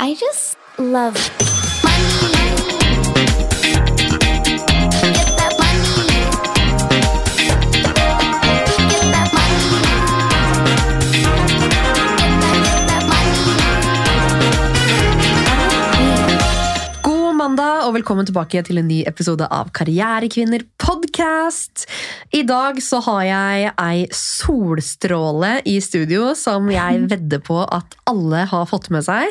I just love og velkommen tilbake til en ny episode av Karrierekvinner podcast. I dag så har jeg ei solstråle i studio som jeg vedder på at alle har fått med seg.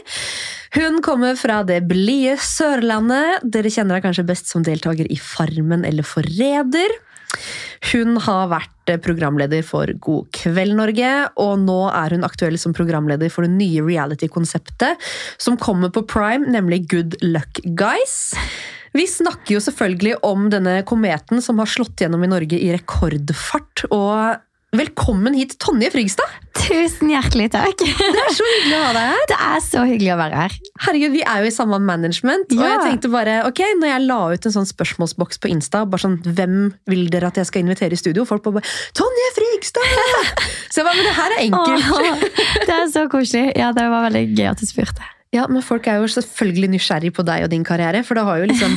Hun kommer fra det blide Sørlandet. Dere kjenner henne kanskje best som deltaker i Farmen eller Forræder. Hun har vært programleder for God kveld Norge, og nå er hun aktuell som programleder for det nye reality-konseptet som kommer på Prime, nemlig Good Luck Guys. Vi snakker jo selvfølgelig om denne kometen som har slått gjennom i Norge i rekordfart. Og velkommen hit, Tonje Frigstad! Tusen hjertelig takk. Det er så hyggelig å ha deg her. Det er så hyggelig å være her. Herregud, Vi er jo i samme management, og jeg tenkte bare, ok, når jeg la ut en sånn spørsmålsboks på Insta, bare sånn, hvem vil dere at jeg skal invitere i studio? Folk bare, Tonje Frigstad! Så jeg bare, men det her er enkelt. Åh, det er så koselig. Ja, Det var veldig gøy at du spurte. Ja, men folk er jo selvfølgelig nysgjerrig på deg og din karriere, for det har jo liksom,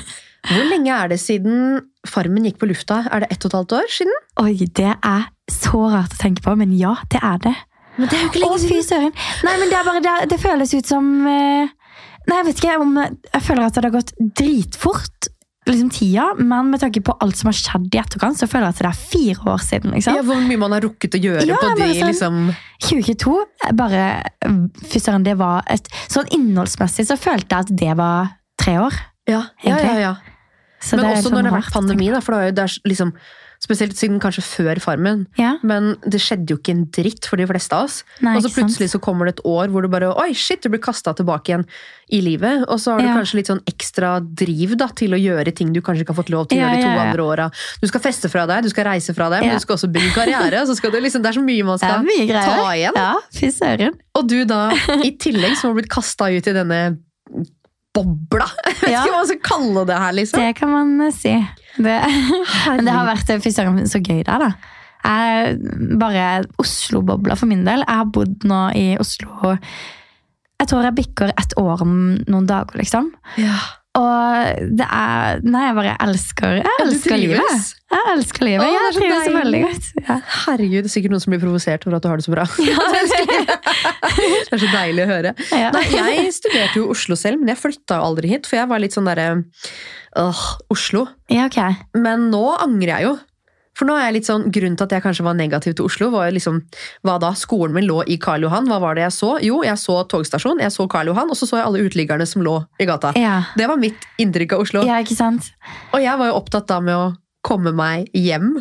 hvor lenge er det siden Farmen gikk på lufta? Er det ett og et halvt år siden? Oi, det er så rart å tenke på, men ja, det er det. Men det er jo ikke Å, fy søren. Nei, men det er bare, det, det føles ut som eh, Nei, jeg vet ikke om Jeg føler at det har gått dritfort, liksom tida, men med tanke på alt som har skjedd i etterkant, så føler jeg at det er fire år siden, liksom. Ja, hvor mye man har rukket å gjøre Ja, på de, sånn- liksom... 2022, bare Fy søren, det var et Sånn innholdsmessig så følte jeg at det var tre år. Ja, ja, ja. Ja. Men også sånn når det har vært pandemi, da, for er det er liksom, spesielt siden kanskje før Farmen. Ja, Men det skjedde jo ikke en dritt for de fleste av oss. nei, og så plutselig så kommer det et år hvor du bare Oi, shit, du blir kasta tilbake igjen i livet. Og så har du Ja. kanskje litt sånn ekstra driv da, til å gjøre ting du kanskje ikke har fått lov til å gjøre de to andre åra. Du skal feste fra deg, du skal reise fra deg, men du skal også bygge karriere. så skal du liksom, det er så mye man skal mye ta igjen. Ja, fy søren. Og du da, i tillegg som har blitt kasta ut i denne bobla. Ja. hva man skal kalle det her, liksom. Det kan man eh, si. Det, men det har vært fy søren, så gøy der, da. Jeg, bare Oslo-bobla for min del. Jeg har bodd nå i Oslo Jeg tror jeg bikker et år om noen dager, liksom. Ja. Og det er Nei, jeg bare elsker Jeg elsker livet. Jeg elsker livet. Å, er jeg trives så veldig godt. Ja. Herregud, det er sikkert noen som blir provosert over at du har det så bra. det er så deilig å høre. Ja. Nei, jeg studerte jo i Oslo selv, men jeg flytta jo aldri hit. For jeg var litt sånn derre øh, Oslo. ja, ok. Men nå angrer jeg jo. For nå er jeg litt sånn, Grunnen til at jeg kanskje var negativ til Oslo, var jo liksom Hva da? Skolen min lå i Karl Johan. Hva var det jeg så? Jo, jeg så togstasjon, jeg så Karl Johan, og så så jeg alle uteliggerne som lå i gata. Ja. Det var mitt inntrykk av Oslo. ja, ikke sant? Og jeg var jo opptatt da med å komme meg hjem.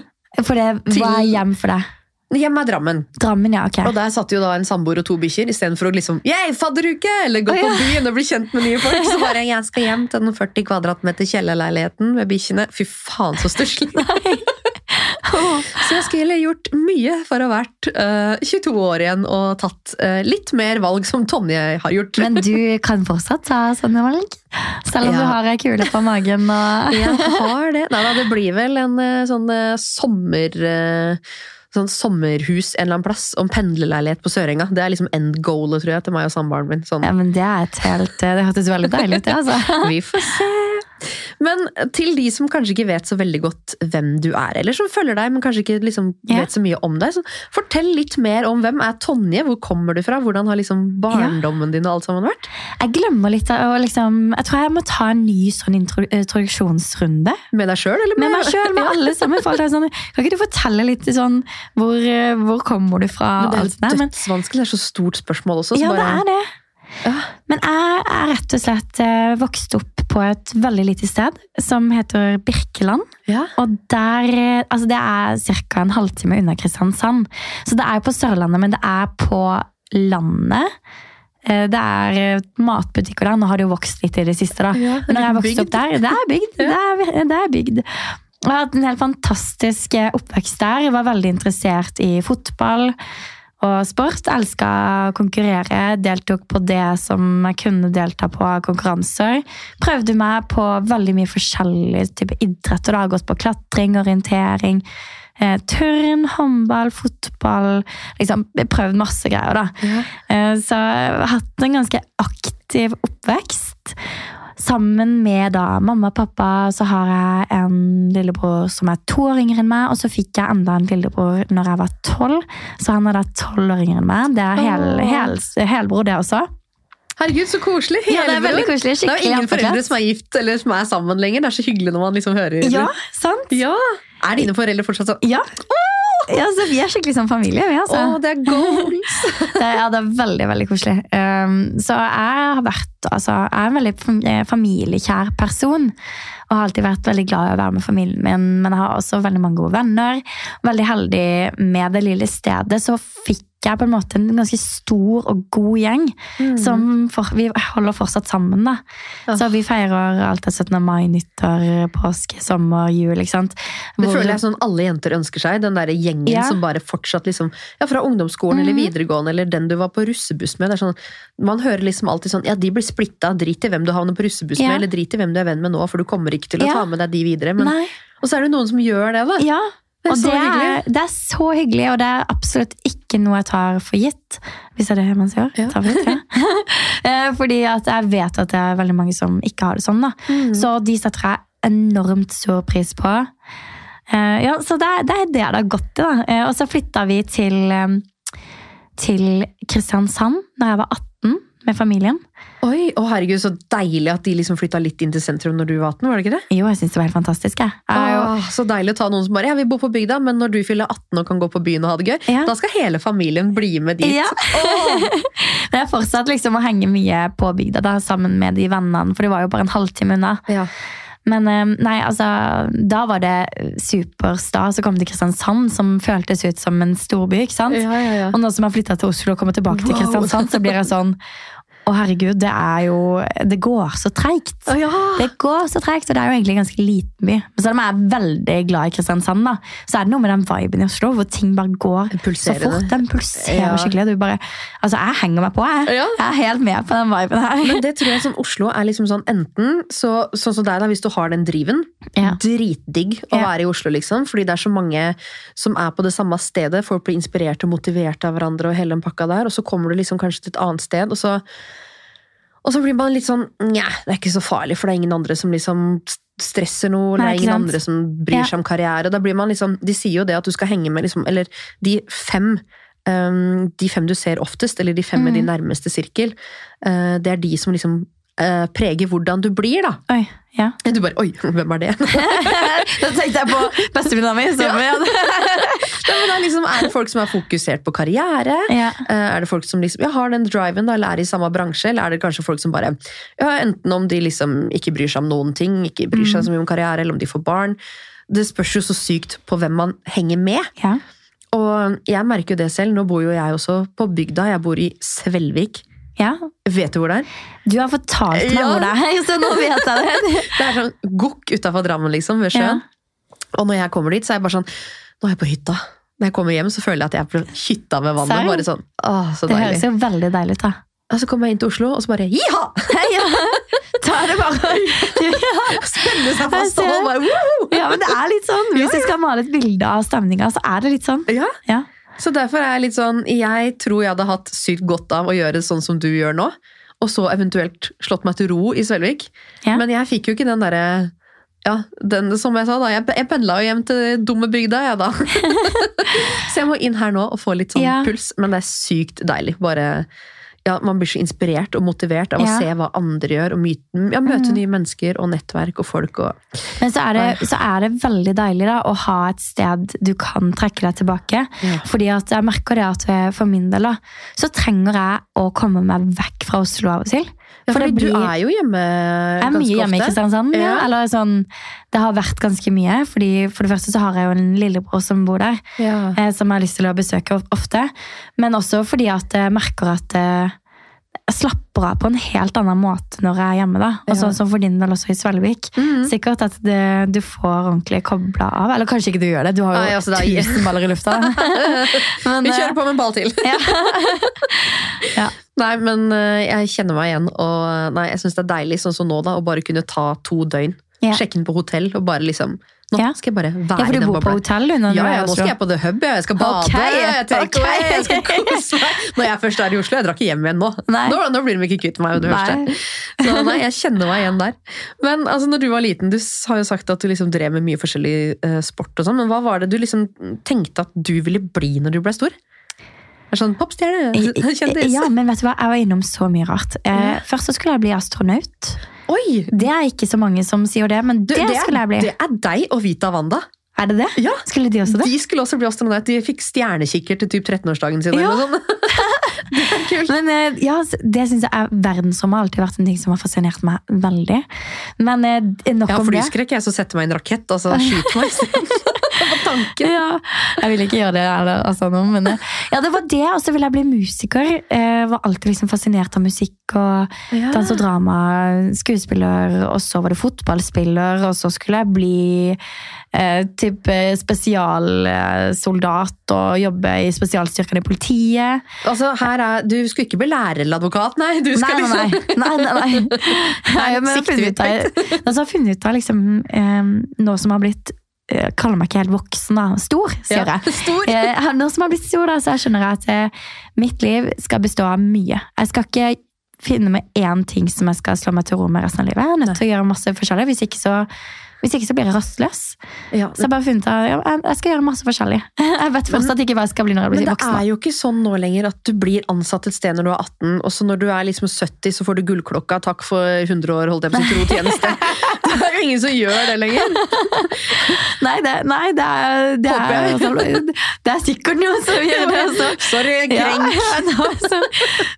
For det Til- er hjem for deg. Hjem er Drammen. Drammen, ja. ok. Og der satt jo da en samboer og to bikkjer, istedenfor å liksom «Yay, fadderuke! Eller gå Å, på byen og bli kjent med nye folk. Så bare jeg skal hjem til den 40 kvadratmeter kjellerleiligheten med bikkjene. Fy faen, så stusslig. Så jeg skulle gjort mye for å ha vært uh, 22 år igjen og tatt uh, litt mer valg som Tonje har gjort. Men du kan fortsatt ta sånne valg? Selv om Ja. du har ei kule på magen og jeg har det. Nei da, det blir vel en eh, sånn eh, sommer... Uh, Sånn sommerhus en eller annen plass, om en pendlerleilighet på Sørenga. Det er liksom end goalet, tror jeg, til meg og samboeren min. Sånn. Ja, men det er et helt Det hørtes veldig deilig ut, det, altså. Vi får se. Men til de som kanskje ikke vet så veldig godt hvem du er, eller som følger deg, men kanskje ikke liksom Ja. vet så mye om deg, så fortell litt mer om hvem er Tonje? Hvor kommer du fra? Hvordan har liksom barndommen din og alt sammen vært? Jeg glemmer litt av liksom Jeg tror jeg må ta en ny sånn introduksjonsrunde. Med deg sjøl, eller Med meg sjøl, med alle sammen. Sånn, kan ikke du fortelle litt sånn Hvor, eh, hvor kommer du fra? Men det er jo dødsvanskelig. Det er så stort spørsmål også. Så Ja, det er det. Ja. Men jeg er rett og slett eh, vokst opp på et veldig lite sted som heter Birkeland. Ja. Og der, eh, altså det er ca. en halvtime unna Kristiansand. Så det er på Sørlandet, men det er på landet. Eh, Det er eh, matbutikker der. Nå har det jo vokst litt i det siste, da. Ja, det når jeg vokste opp der, det er bygd. Det er, det er bygd. Jeg har hatt en helt fantastisk oppvekst der. Jeg var veldig interessert i fotball og sport. Elska å konkurrere. Deltok på det som jeg kunne delta på av konkurranser. Prøvde meg på veldig mye forskjellig type idrett. og Da. har Gått på klatring, orientering, eh, turn, håndball, fotball. Liksom, prøvd masse greier, da. Ja. Eh, Så jeg har hatt en ganske aktiv oppvekst. Sammen med da mamma og pappa så har jeg en lillebror som er to år yngre enn meg, og så fikk jeg enda en lillebror når jeg var tolv. Så han er da tolv år yngre enn meg. Det er hel, hel, helbror, det også. Herregud, så koselig! Ja, det er veldig koselig. Det er ingen foreldre som er gift eller som er sammen lenger. Det er så hyggelig når man liksom hører Ja, sant? Ja. Er dine foreldre fortsatt sånn Ja. Ja, så vi er skikkelig som familie, vi, altså. Oh, det er goals! Det, ja, det er veldig, veldig koselig. Um, så jeg har vært, altså, jeg er en veldig eh, familiekjær person. Og har alltid vært veldig glad i å være med familien min, men jeg har også veldig mange gode venner. Veldig heldig med det lille stedet, så fikk jeg på en måte en ganske stor og god gjeng. Som for, vi holder fortsatt sammen, da. Oh. Så vi feirer alt av 17. mai, nyttår, påske, sommer, jul, ikke sant. Det føler jeg sånn alle jenter ønsker seg. Den der gjengen Ja. som bare fortsatt liksom Ja, fra ungdomsskolen eller Mhm. videregående eller den du var på russebuss med. Det er sånn, man hører liksom alltid sånn Ja, de blir splitta. Drit i hvem du havner på russebuss Ja. med, eller drit i hvem du er venn med nå, for du kommer ikke til å Ja. ta med deg de videre. Men, og så er det noen som gjør det, da. Ja, Det er så det er, det er så hyggelig, og det er absolutt ikke noe jeg tar for gitt. Hvis det er det man sier. Ja. For gitt, ja. Eh, Fordi jeg vet at det er veldig mange som ikke har det sånn. Mm. Så de setter jeg enormt stor pris på. Eh, Ja, så det, det er det det har gått til. Eh, Og så flytta vi til, til Kristiansand da jeg var 18 med familien. Oi, å herregud, så deilig at de liksom flytta litt inn til sentrum når du var 18, var det ikke det? Jo, jeg syns det var helt fantastisk. Jeg. Jeg Åh, så deilig å ta noen som bare Ja, vi bor på bygda, men når du fyller 18 og kan gå på byen og ha det gøy, Ja. da skal hele familien bli med dit. Ja. Men jeg fortsatte liksom å henge mye på bygda da, sammen med de vennene, for det var jo bare en halvtime unna. Ja. Men eh, nei, altså, da var det superstas å komme til Kristiansand, som føltes ut som en storby. ikke sant? Ja, ja, ja. Og nå som jeg har flytta til Oslo og kommer tilbake til Kristiansand, så blir jeg sånn Å, herregud, det er jo Det går så treigt. Oh, ja. Det går så tregt, og det er jo egentlig ganske liten by. Men selv om jeg er veldig glad i Kristiansand, da, så er det noe med den viben i Oslo hvor ting bare går så fort. Den pulserer Ja. skikkelig. Du bare, altså, jeg henger meg på, jeg. Ja. Jeg er helt med på den viben her. Men det tror jeg sånn Oslo er liksom sånn enten så, sånn som deg, da, hvis du har den driven. Dritdigg å være i Oslo, liksom. Fordi det er så mange som er på det samme stedet. Folk blir inspirert og motivert av hverandre og hele den pakka der. Og så kommer du liksom kanskje til et annet sted, og så og så blir man litt sånn Nja, det er ikke så farlig, for det er ingen andre som liksom stresser noe. Eller Nei, det er ingen andre som bryr Ja. seg om karriere. Da blir man liksom, De sier jo det at du skal henge med liksom, Eller de fem um, De fem du ser oftest, eller de fem med Mm. din nærmeste sirkel, uh, det er de som liksom uh, preger hvordan du blir, da. Oi, ja. Du bare Oi, hvem er det? Da tenkte jeg på bestevenninna mi. Som, Men det er, liksom, er det folk som er fokusert på karriere? ja. Eh, Er det folk som liksom, ja, har den driven, da, eller er i samme bransje? Eller er det kanskje folk som bare ja, Enten om de liksom ikke bryr seg om noen ting, ikke bryr seg så mye om karriere, eller om de får barn. Det spørs jo så sykt på hvem man henger med. ja. Og jeg merker jo det selv. Nå bor jo jeg også på bygda. Jeg bor i Svelvik. ja. Vet du hvor det er? Du har fortalt meg Ja. hvor det er, så nå vet jeg det. Det er sånn gokk utafor Drammen, liksom, ved sjøen. Og når jeg kommer dit, så er jeg bare sånn Nå er jeg på hytta. Når jeg kommer hjem, så føler jeg at jeg er på hytta med vannet. Bare sånn, åh, så Det deilig. høres jo veldig deilig ut, da. Og så kommer jeg inn til Oslo, og så bare jiha! Ja, ta det bare. Spenne seg fast og bare woo! Ja, men det er litt sånn. Hvis jeg skal male et bilde av stemninga, så er det litt sånn. Ja. Ja. Så derfor er jeg litt sånn Jeg tror jeg hadde hatt sykt godt av å gjøre det sånn som du gjør nå. Og så eventuelt slått meg til ro i Svelvik. Ja. Men jeg fikk jo ikke den derre ja, den, som jeg sa da, jeg, jeg pendla jo hjem til dumme bygda, jeg da. så jeg må inn her nå og få litt sånn Ja. puls, men det er sykt deilig. Bare, ja, Man blir så inspirert og motivert av å se hva andre gjør, og myten, ja, møte nye mennesker og nettverk og folk. Og, Men så er, det, så er det veldig deilig da, å ha et sted du kan trekke deg tilbake. Ja. Fordi at jeg merker det at for min del da, så trenger jeg å komme meg vekk fra Oslo av og til. Ja, For fordi blir- du er jo hjemme ganske ofte. Jeg er mye hjemme i. Kristiansand. Ja. Ja. Eller sånn, det har vært ganske mye. Fordi For det første så har jeg jo en lillebror som bor der. Ja. eh, Som jeg har lyst til å besøke ofte. Men også fordi at jeg merker at eh, jeg slapper av på en helt annen måte når jeg er hjemme. da. Og Ja. sånn som for din del også i Svelvik. Mm. Sikkert at det, du får ordentlig kobla av. Eller kanskje ikke du gjør det, du har jo Ai, altså, er- tusen baller i lufta. Men, Vi eh, kjører på med en ball til. Ja. Ja. Nei, men eh, jeg kjenner meg igjen, og nei, jeg syns det er deilig sånn som nå, da, å bare kunne ta to døgn. Ja. Sjekke inn på hotell og bare liksom Nå Ja. skal jeg bare være Ja, for du bor på hotell? Når Ja, ja, nå skal jeg på The Hub. Jeg skal bade. Okay. jeg, take ok. jeg skal kose meg. Når jeg først er i Oslo, jeg drar ikke hjem igjen nå. Nei. Nå, nå blir de ikke kvitt meg. Nei. Så nei, jeg kjenner meg igjen der. Men altså, når du var liten, du har jo sagt at du liksom drev med mye forskjellig uh, sport og sånn, men hva var det du liksom tenkte at du ville bli når du ble stor? Er sånn popstjerne? Kjendis? Ja, men vet du hva? Jeg var innom så mye rart. Uh, først så skulle jeg bli astronaut. Oi! Det er ikke så mange som sier det, men Du, det, det, skulle jeg bli. det er deg og Vita Wanda. Er det det? Ja. Skulle de også det? De skulle også bli astronaut. De fikk stjernekikker til typ 13-årsdagen sin. Ja. Eller det er kult. Men eh, ja, det synes jeg er Verdensrommet har alltid vært en ting som har fascinert meg veldig. Men nok om det. Jeg har flyskrekk, jeg, så setter meg i en rakett og så skyter meg tanken. Ja, jeg vil ikke gjøre det, heller, altså, nå, men eh, ja, det var det, og så ville jeg bli musiker. Jeg var alltid liksom fascinert av musikk og Ja. dans og drama, skuespiller, og så var det fotballspiller, og så skulle jeg bli eh, typ eh, spesialsoldat og jobbe i spesialstyrkene i politiet. Altså, her er, du skulle ikke bli lærer eller advokat, nei. Du skal Nei, nei, liksom nei. nei, nei, nei. nei men ut av, altså, jeg har funnet ut av liksom, eh, nå som har blitt eh, kaller meg ikke helt voksen, da. Stor, sier Ja, jeg. Stor. Eh, nå som jeg har blitt stor, da, så jeg skjønner jeg at eh, mitt liv skal bestå av mye. Jeg skal ikke finne meg én ting som jeg skal slå meg til ro med resten av livet. Jeg er nødt til å gjøre masse forskjellig, hvis ikke så, hvis ikke så blir jeg rastløs. Ja, Så jeg bare funnet ja, jeg- skal gjøre masse forskjellig. Jeg vet fortsatt ikke hva jeg skal bli når jeg blir voksen. Men det voksen. er jo ikke sånn nå lenger at du blir ansatt et sted når du er 18, og så når du er liksom 70, så får du gullklokka. Takk for 100 år, holdt jeg på å si, tjeneste. Det er jo ingen som gjør det lenger. Nei, det, nei, det er, det er, det er sikkert noen som gjør det. også. Sorry, krenk. Ja,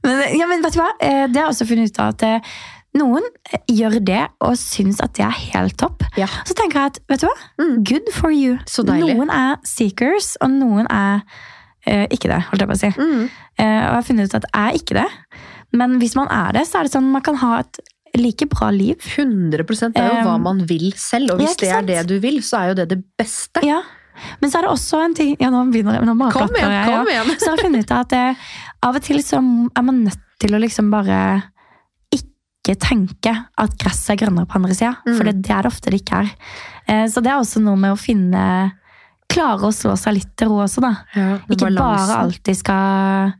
men, ja, men vet du hva? Eh, Det har jeg også funnet ut av at eh, noen gjør det og syns at det er helt topp. Ja. Så tenker jeg at, vet du hva? Mm. Good for you. Så. Noen er seekers, og noen er eh, ikke det, holdt jeg på å si. Mm. Eh, og jeg har funnet ut at jeg er ikke det. Men hvis man er det, så er det sånn man kan ha et like bra liv. 100 Det er jo hva man vil selv, og hvis ja, det er det du vil, så er jo det det beste. Ja. Men så er det også en ting Ja, nå begynner jeg. Nå bare Kom igjen, jeg, kom igjen. Så har jeg funnet ut at eh, av og til så er man nødt til å liksom bare ikke tenke at gresset er grønnere på andre sida. Mm. For det, det er det ofte det ikke er. Eh, så det er også noe med å finne Klare å slå seg litt til ro også, da. Ja, Ikke bare alltid skal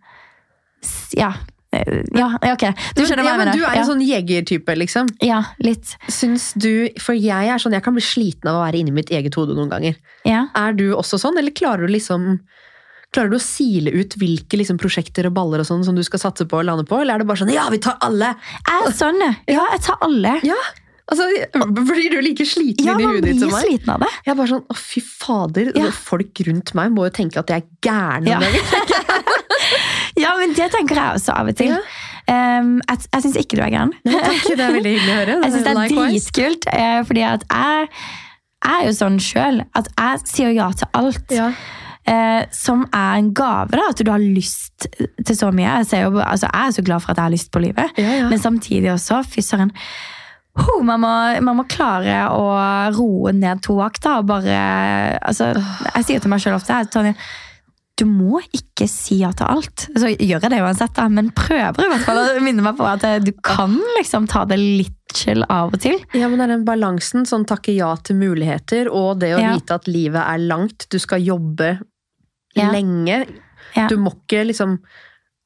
Ja. eh, Ja, ja, ok. Du skjønner hva jeg men mener. Du er en ja. sånn jegertype, liksom. ja, litt. Syns du For jeg er sånn, jeg kan bli sliten av å være inni mitt eget hode noen ganger. Ja. Er du også sånn, eller klarer du liksom Klarer du å sile ut hvilke liksom, prosjekter og baller og sånn som du skal satse på og lande på, eller er det bare sånn ja, vi tar alle? Jeg er sånn, ja. Jeg tar alle. Ja, altså, Blir du like sliten Ja, inni man huet ditt blir som meg? sliten av det. Jeg er bare sånn, å fy fader, Ja. Folk rundt meg må jo tenke at jeg er gæren. Ja. Ja, men det tenker jeg også av og til. Ja. Um, jeg jeg syns ikke du er gæren. Takk, det er veldig hyggelig å høre. Jeg syns det er dritkult, eh, fordi at jeg, jeg er jo sånn sjøl at jeg sier ja til alt. Ja. Eh, som er en gave, da, at du har lyst til så mye. Jeg, jo, altså, jeg er så glad for at jeg har lyst på livet, Ja, ja. men samtidig også, fy søren Oh, man, må, man må klare å roe ned to akter og bare altså, Jeg sier til meg sjøl ofte Tonje, du må ikke si ja til alt. Så gjør jeg det uansett, da, men prøver i hvert fall å minne meg på at eh, du kan liksom ta det litt chill av og til. Ja, men det er den balansen, sånn takke ja til muligheter, og det å Ja. vite at livet er langt, du skal jobbe Ja. lenge. Ja. Du må ikke liksom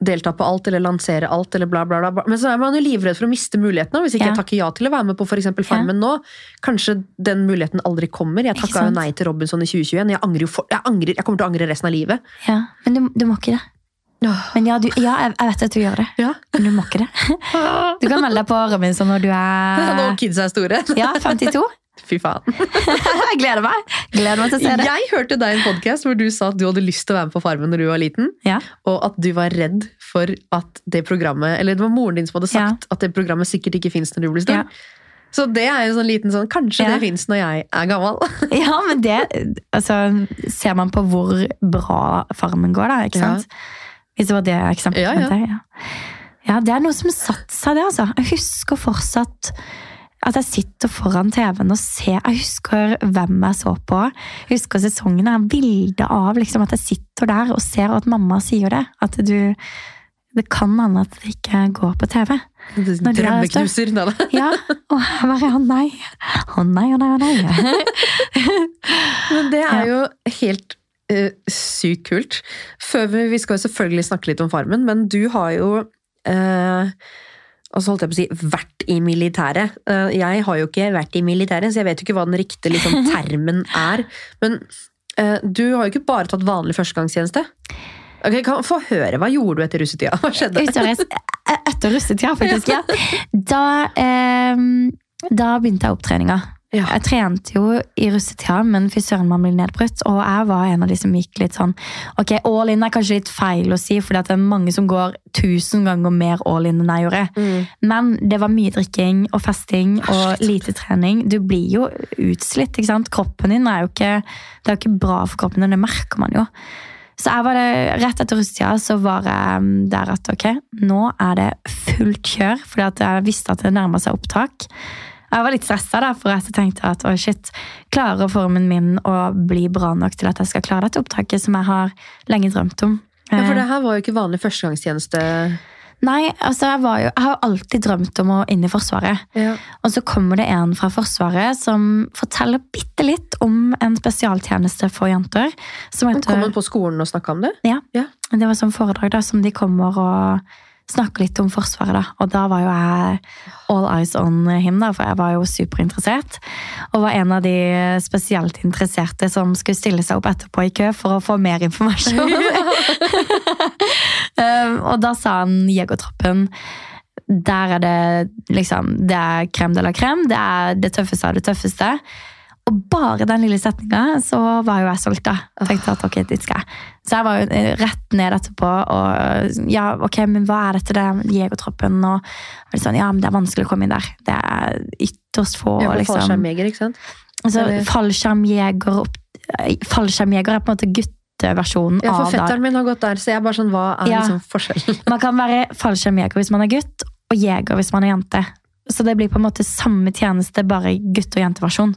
delta på alt eller lansere alt eller bla, bla, bla. Men så er man jo livredd for å miste mulighetene. Hvis ikke Ja. jeg takker ja til å være med på eksempel Farmen nå, kanskje den muligheten aldri kommer. Jeg takka jo nei til Robinson i 2021. Jeg, angrer jo for, jeg, angrer, jeg kommer til å angre resten av livet. Ja, Men du, du må ikke det. Men ja, du, ja, jeg vet at du gjør det, Ja. men du må ikke det. Du kan melde deg på Robinson når du er er kidsa er store. ja, 52. Fy faen. Jeg gleder meg. Gleder meg til å se det. Jeg hørte deg i en podkast hvor du sa at du hadde lyst til å være med på Farmen når du var liten. Ja. Og at du var redd for at det programmet Eller det var moren din som hadde sagt at det programmet sikkert ikke fins når du blir stor. Ja. Så det er jo sånn liten sånn Kanskje Ja. det fins når jeg er gammel. ja, men det altså, Ser man på hvor bra Farmen går, da. ikke Ja. sant? Hvis det var det eksempelet. Ja, ja. ja. ja, det er noe som satte seg, det. altså. Jeg husker fortsatt at jeg sitter foran TV-en og ser Jeg husker hvem jeg så på. Jeg husker sesongen. Jeg har bilde av liksom, at jeg sitter der og ser at mamma sier det. At du det kan hende at det ikke går på TV. Når Drømmeknuser. Da. Ja, og jeg bare å nei. Å nei, å nei, å nei. Men det er jo helt eh, sykt kult. Før vi, vi skal jo selvfølgelig snakke litt om Farmen, men du har jo eh, altså holdt jeg på å si, vært i militæret. Eh, jeg har jo ikke vært i militæret, så jeg vet jo ikke hva den riktige liksom, termen er. Men eh, du har jo ikke bare tatt vanlig førstegangstjeneste. Ok, kan Få høre, Hva gjorde du etter russetida? Hva skjedde? Etter russetida, faktisk. ja. Da, eh, da begynte jeg opptreninga. Ja. Jeg trente jo i russetida, men fy søren, man blir nedbrutt. Og jeg var en av de som gikk litt sånn Ok, all in er kanskje litt feil å si, for det er mange som går tusen ganger mer all in enn jeg gjorde. Mm. Men det var mye drikking og festing og lite trening. Du blir jo utslitt, ikke sant? Kroppen din er jo ikke Det er jo ikke bra for kroppen din, det merker man jo. Så jeg var det, rett etter russetida så var jeg der at ok, nå er det fullt kjør, For jeg visste at det nærma seg opptak. Jeg var litt stressa, da, for jeg tenkte at å shit, klarer formen min å bli bra nok til at jeg skal klare dette opptaket som jeg har lenge drømt om? Ja, for Eh, det her var jo ikke vanlig førstegangstjeneste. Nei, altså jeg, var jo, jeg har jo alltid drømt om å inn i Forsvaret. Ja. Og så kommer det en fra Forsvaret som forteller bitte litt om en spesialtjeneste for jenter. Som heter, Kom han på skolen og snakka om det? ja, Ja. det var sånn foredrag da, som de kommer og snakker litt om Forsvaret. da. Og da var jo jeg all eyes on him, da, for jeg var jo superinteressert. Og var en av de spesielt interesserte som skulle stille seg opp etterpå i kø for å få mer informasjon. um, og da sa han Jegertroppen der er det liksom Det er krem de la krem. Det er det tøffeste av det tøffeste. Og bare den lille setninga, så var jo jeg solgt, da. Tenkte at ok, dit skal jeg. Så jeg var jo eh, rett ned etterpå og ja, ok, men hva er dette, det er Jegertroppen? Og og sånn, ja, men det er vanskelig å komme inn der. Det er ytterst få, Ja, liksom. fallskjermjeger, ikke sant? Altså, fallskjermjeger eh, Fallskjermjeger er på en måte gutteversjonen Ja, for av fetteren min har gått der, så jeg er bare sånn, hva er Ja. liksom forskjellen? Man kan være fallskjermjeger hvis man er gutt, og jeger hvis man er jente. Så det blir på en måte samme tjeneste, bare gutt- og jenteversjon.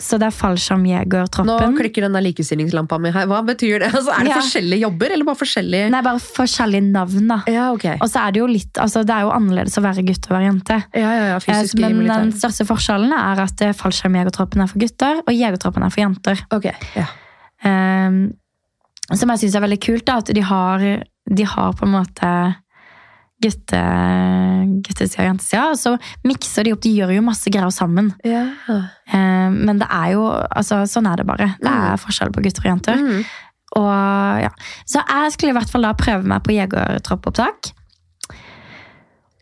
Så det er Nå fallskjermjegertroppen. klikker denne likestillingslampa mi her. Hva betyr det? Altså, er det Ja. forskjellige jobber, eller bare forskjellige Nei, bare forskjellige navn, da. Ja, ok. Og så er det jo litt, altså det er jo annerledes å være gutt og være jente. Ja, ja, ja, fysisk eh, Men den største forskjellen er at eh, fallskjermjegertroppen er for gutter, og jegertroppen er for jenter. Ok, ja. Um, som jeg syns er veldig kult, da, at de har, de har på en måte gutte, guttesida og jentesida, og så mikser de opp. De gjør jo masse greier sammen. ja. Eh, men det er jo altså, Sånn er det bare. Det er forskjell på gutter og jenter. Mm. Og, ja. Så jeg skulle i hvert fall da prøve meg på jegertroppopptak.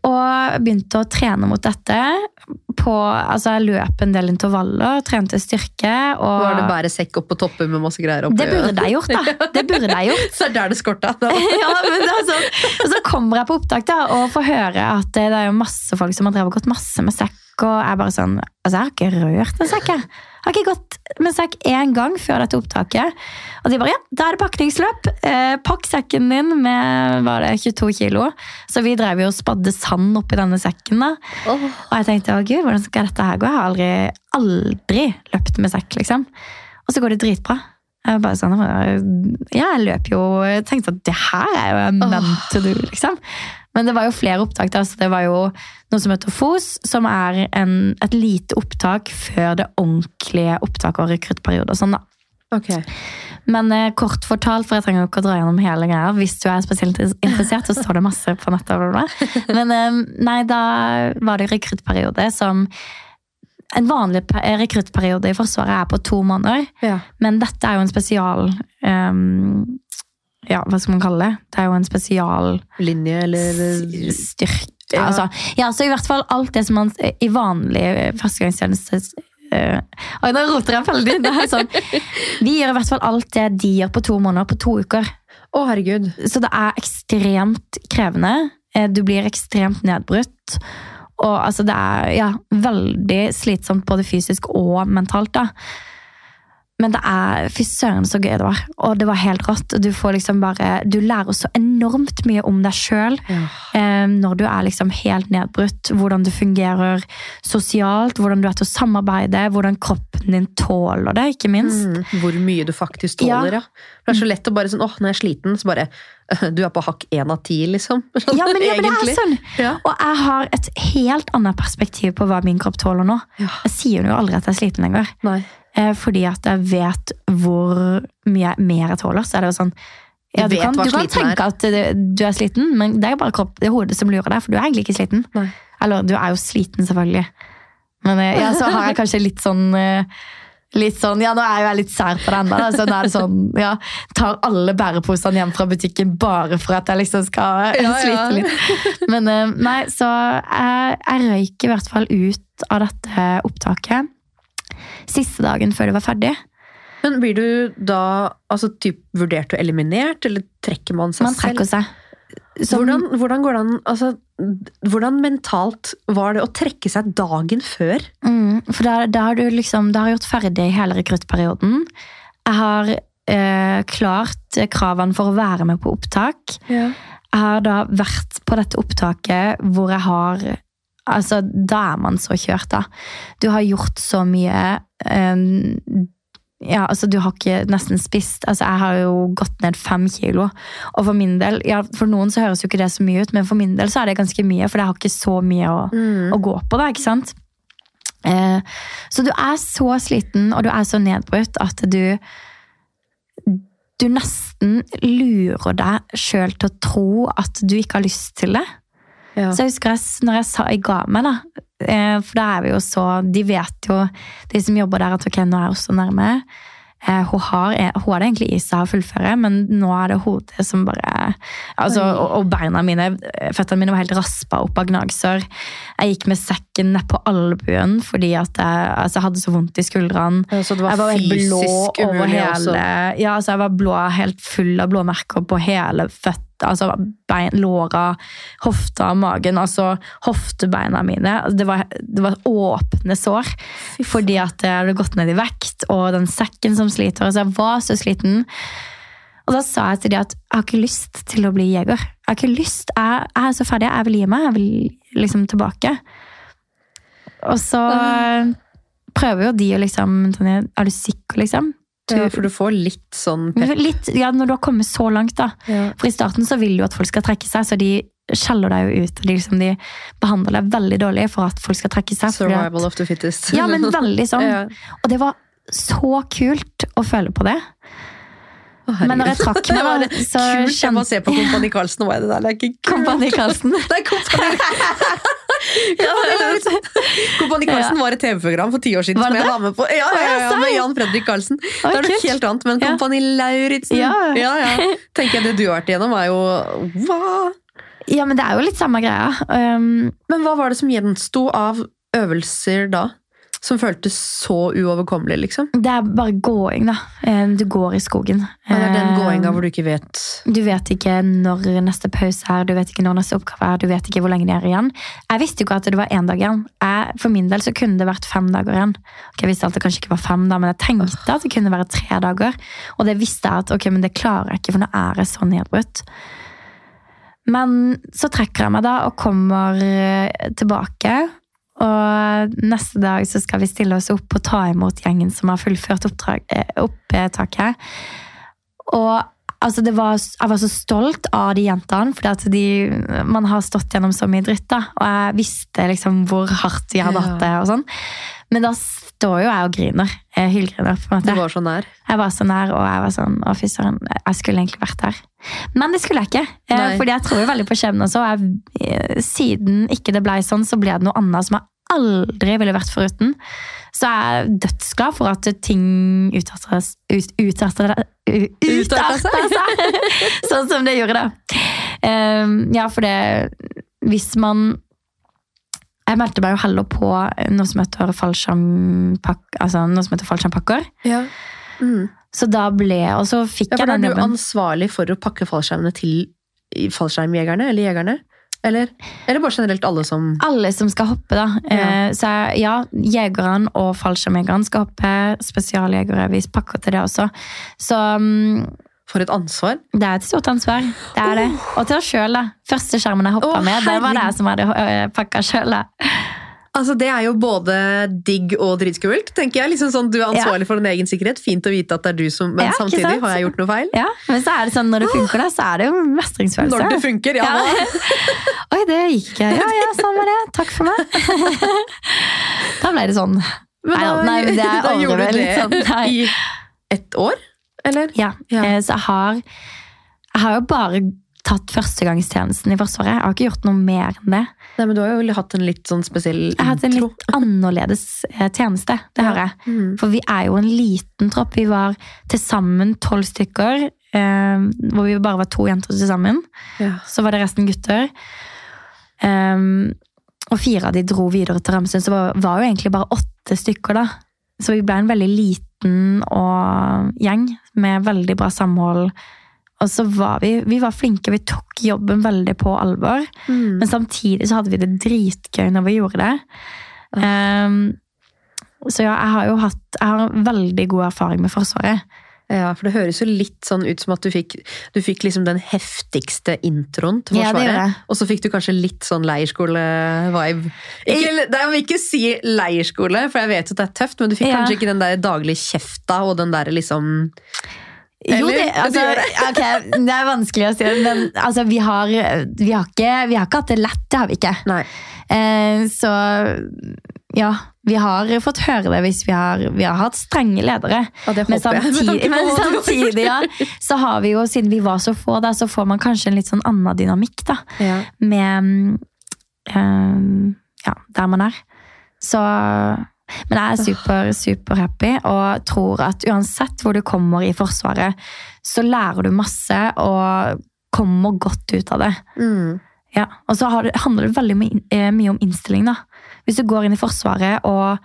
Og begynte å trene mot dette. På, altså jeg løp en del intervaller, trente styrke. Og Var det bare sekk opp på toppen med masse greier oppi? det burde jeg gjort, da. Det burde jeg gjort. Så er det der det skorta. ja, men sånn. Og så kommer jeg på opptak da, og får høre at det er jo masse folk som har drevet og gått masse med sekk. Og jeg bare sånn Altså, jeg har ikke rørt en sekk, jeg. Har ikke gått med sekk én gang før dette opptaket. Og de bare ja, da er det pakningsløp. Eh, pakk sekken din med var det 22 kilo. Så vi drev jo og spadde sand oppi denne sekken. da. Oh. Og jeg tenkte å gud, hvordan skal dette her gå? Jeg har aldri, aldri løpt med sekk, liksom. Og så går det dritbra. Jeg bare sånn, ja, jeg løp jo Jeg tenkte at det her er jo meant to do, liksom. Men det var jo flere opptak. da, så Det var jo noe som heter FOS, som er en, et lite opptak før det ordentlige opptaket og rekruttperiode. og sånn da. Okay. Men eh, kort fortalt, for jeg trenger ikke å dra gjennom hele greia. Hvis du er spesielt interessert, så står det masse på nettet. Men eh, nei, da var det rekruttperiode som En vanlig rekruttperiode i Forsvaret er på to måneder. Ja. Men dette er jo en spesial ehm, Ja, hva skal man kalle det? Det er jo en spesial Linje, eller styrke Ja. altså, ja, så i hvert fall alt det som man i vanlig førstegangstjeneste eh, Oi, nå roter jeg veldig. Det er sånn. Vi gjør i hvert fall alt det de gjør på to måneder, på to uker. Å, herregud. Så det er ekstremt krevende. Eh, Du blir ekstremt nedbrutt. Og altså, det er ja, veldig slitsomt både fysisk og mentalt. da. Men det er Fy søren, så gøy det var. Og det var helt rått. Du får liksom bare Du lærer så enormt mye om deg sjøl eh, når du er liksom helt nedbrutt. Hvordan du fungerer sosialt, hvordan du er til å samarbeide, hvordan kroppen din tåler det, ikke minst. Mm, hvor mye du faktisk tåler, ja. Det er så lett å bare sånn åh, når jeg er sliten, så bare Du er på hakk én av ti, liksom. Ja, men, ja, men det er sånn. Ja. Og jeg har et helt annet perspektiv på hva min kropp tåler nå. Ja. Jeg sier jo aldri at jeg er sliten lenger. Nei. Eh, fordi at jeg vet hvor mye mer jeg tåler. Så er det jo sånn ja, du, kan, du kan tenke at du er sliten, men det er bare kropp, det er hodet som lurer deg, for du er egentlig ikke sliten. Nei. Eller du er jo sliten, selvfølgelig. Men eh, ja, så har jeg kanskje litt sånn eh, Litt sånn, ja Nå er jeg litt sær på det da, Så nå er det sånn, ja, tar alle bæreposene hjem fra butikken bare for at jeg liksom skal Ja, ja. slite litt. Men nei, så jeg, jeg røyk i hvert fall ut av dette opptaket siste dagen før det var ferdig. Men blir du da altså, typ, vurdert og eliminert, eller trekker man seg Man trekker selv? seg. Som- Hvordan, hvordan an altså, Hvordan mentalt var det å trekke seg dagen før? Mm, for da, da har du liksom Da har jeg gjort ferdig hele rekruttperioden. Jeg har eh, klart kravene for å være med på opptak. Jeg har da vært på dette opptaket hvor jeg har Altså, da er man så kjørt, da. Du har gjort så mye. Um, ja, altså Du har ikke nesten spist. Altså Jeg har jo gått ned fem kilo. Og for min del, ja, for noen så høres jo ikke det så mye ut, men for min del så er det ganske mye, for jeg har ikke så mye å, Mm. å gå på, da, ikke sant? Eh, så du er så sliten, og du er så nedbrutt at du Du nesten lurer deg sjøl til å tro at du ikke har lyst til det. Ja. Så jeg husker jeg, når jeg sa jeg ga meg, da. eh, For da er vi jo så De vet jo, de som jobber der, at ok, nå er jeg også nærme. Eh, Hun har, hun har det egentlig i seg å fullføre, men nå er det hodet som bare altså, og, og beina mine, føttene mine var helt raspa opp av gnagsår. Jeg gikk med sekken nedpå albuen fordi at jeg, altså, jeg hadde så vondt i skuldrene. Ja, Så det var, Jeg var helt blå over hele også. Ja, altså jeg var blå, helt full av blåmerker på hele føttene. Altså bein, låra, hofta, magen. Altså hoftebeina mine. Altså, Det var, det var åpne sår fordi at jeg hadde gått ned i vekt, og den sekken som sliter. Altså jeg var så sliten. Og da sa jeg til dem at jeg har ikke lyst til å bli jeger. Jeg har ikke lyst, jeg, jeg er så ferdig, jeg vil gi meg. Jeg vil liksom tilbake. Og så prøver jo de å liksom Tonje, Er du sikker, liksom? Ja, for du får litt sånn pep. Litt, ja, når du har kommet så langt, da. Ja. For i starten så vil du at folk skal trekke seg, så de skjeller deg jo ut. De, liksom, de behandler deg veldig dårlig for at folk skal trekke seg. Survival at- of the fittest. Ja, men veldig sånn. Ja. Og det var så kult å føle på det. Å. Men når jeg trakk meg, da, så kult. Jeg må se på Kompani Karlsen. Hva er det der? Det er ikke kult. Kompani Karlsen. Nei, Kompani Kompani- Karlsen var et TV-program for ti år siden Var som jeg var med på. Ja, ja, ja, med? Jan Fredrik Karlsen. Det er noe helt annet, men. Kompani Lauritzen Ja. ja, ja. Tenker jeg Det du har vært igjennom, er jo Hva? Ja, men det er jo litt samme greia. Um, Men hva var det som gjensto av øvelser da? Som føltes så uoverkommelig, liksom? det er bare gåing, da. Eh, Du går i skogen. Ja, det er den Eh, gåinga hvor du ikke vet Du vet ikke når neste pause er, du vet ikke når neste oppgave er, du vet ikke hvor lenge det er igjen. Jeg visste jo ikke at det var én dag igjen. Jeg, for min del så kunne det vært fem dager igjen. Okay, jeg visste at det kanskje ikke var fem, da, men jeg tenkte at det kunne være tre dager. Og det visste jeg at ok, men det klarer jeg ikke, for nå er jeg så nedbrutt. Men så trekker jeg meg da og kommer eh, tilbake. Og neste dag så skal vi stille oss opp og ta imot gjengen som har fullført oppdrag, eh, opptaket. Og altså, det var, jeg var så stolt av de jentene, de, man har stått gjennom så mye dritt. da, Og jeg visste liksom hvor hardt de hadde hatt det. og sånn. Men da står jo jeg og griner. Jeg hylgriner. på en måte. Du var så nær. Jeg var så nær, og jeg var sånn Å, fy søren, jeg skulle egentlig vært der. Men det skulle jeg ikke. eh, Nei. Fordi jeg tror jo veldig på skjebnen også. og Jeg, eh, siden ikke det blei sånn, så ble det noe annet som jeg aldri ville vært foruten. Så jeg er dødsglad for at ting utarter ut, utarter, utarter seg. sånn som det gjorde, da. Um, ja, for det Hvis man Jeg meldte meg jo heller på noe som heter fallskjermpakker. altså noe som heter fallskjermpakker. Ja. Mm. Så da ble Og så fikk Ja, jeg den jobben. er du ansvarlig for å pakke fallskjermene til fallskjermjegerne, eller jegerne? Eller, eller bare generelt alle som Alle som skal hoppe, da. Ja. Eh, Så ja, jegerne og fallskjermjegerne skal hoppe. Spesialjegere, vi pakker til det også. Så får et ansvar. det er et stort ansvar. Det er det. Og til oss sjøl, da. Første skjermen jeg hoppa oh, med, det var det jeg som hadde pakka sjøl. Altså, Det er jo både digg og dritskummelt. tenker jeg. Liksom sånn, Du er ansvarlig for din egen sikkerhet. Fint å vite at det er du som Men Ja, samtidig, har jeg gjort noe feil? Ja, men så er det sånn, når det funker, da, så er det jo mestringsfølelse. Når det funker, ja. Ja. Oi, det gikk ikke. Ja, ja, sånn var det. Takk for meg. da ble det sånn. Men Nei, da, nei, det er da gjorde du det sånn, i ett år? Eller? Ja, Ja. eh, så jeg har, jeg har jo bare tatt førstegangstjenesten i Forsvaret. Jeg har ikke gjort noe mer enn det. Nei, men Du har jo hatt en litt sånn spesiell Jeg har hatt en litt annerledes eh, tjeneste. Det har jeg. Mm. For vi er jo en liten tropp. Vi var til sammen tolv stykker. Eh, hvor vi bare var to jenter til sammen. Ja. Så var det resten gutter. Um, og fire av de dro videre til Ramsund, så var, var jo egentlig bare åtte stykker da. Så vi ble en veldig liten og gjeng med veldig bra samhold. Og så var vi, vi var flinke, vi tok jobben veldig på alvor. Mm. Men samtidig så hadde vi det dritgøy når vi gjorde det. Um, så ja, jeg har jo hatt jeg har veldig god erfaring med Forsvaret. Ja, for det høres jo litt sånn ut som at du fikk, du fikk liksom den heftigste introen til Forsvaret. Ja, og så fikk du kanskje litt sånn leirskole-vibe. Jeg vil ikke si leirskole, for jeg vet jo at det er tøft, men du fikk Ja. kanskje ikke den der daglige kjefta og den der liksom Jo, det, altså, okay, det er vanskelig å si, men altså, vi, har, vi, har ikke, vi har ikke hatt det lett, det har vi ikke. Eh, så ja, vi har fått høre det hvis vi har, vi har hatt strenge ledere. Men samtidig, men samtidig ja, så har vi jo, siden vi var så få der, så får man kanskje en litt sånn annen dynamikk da, Ja. med eh, ja, der man er. Så Men jeg er super, super happy og tror at uansett hvor du kommer i Forsvaret, så lærer du masse og kommer godt ut av det. Mm. Ja, og så har det, handler det veldig my- eh, mye om innstilling. da. Hvis du går inn i Forsvaret og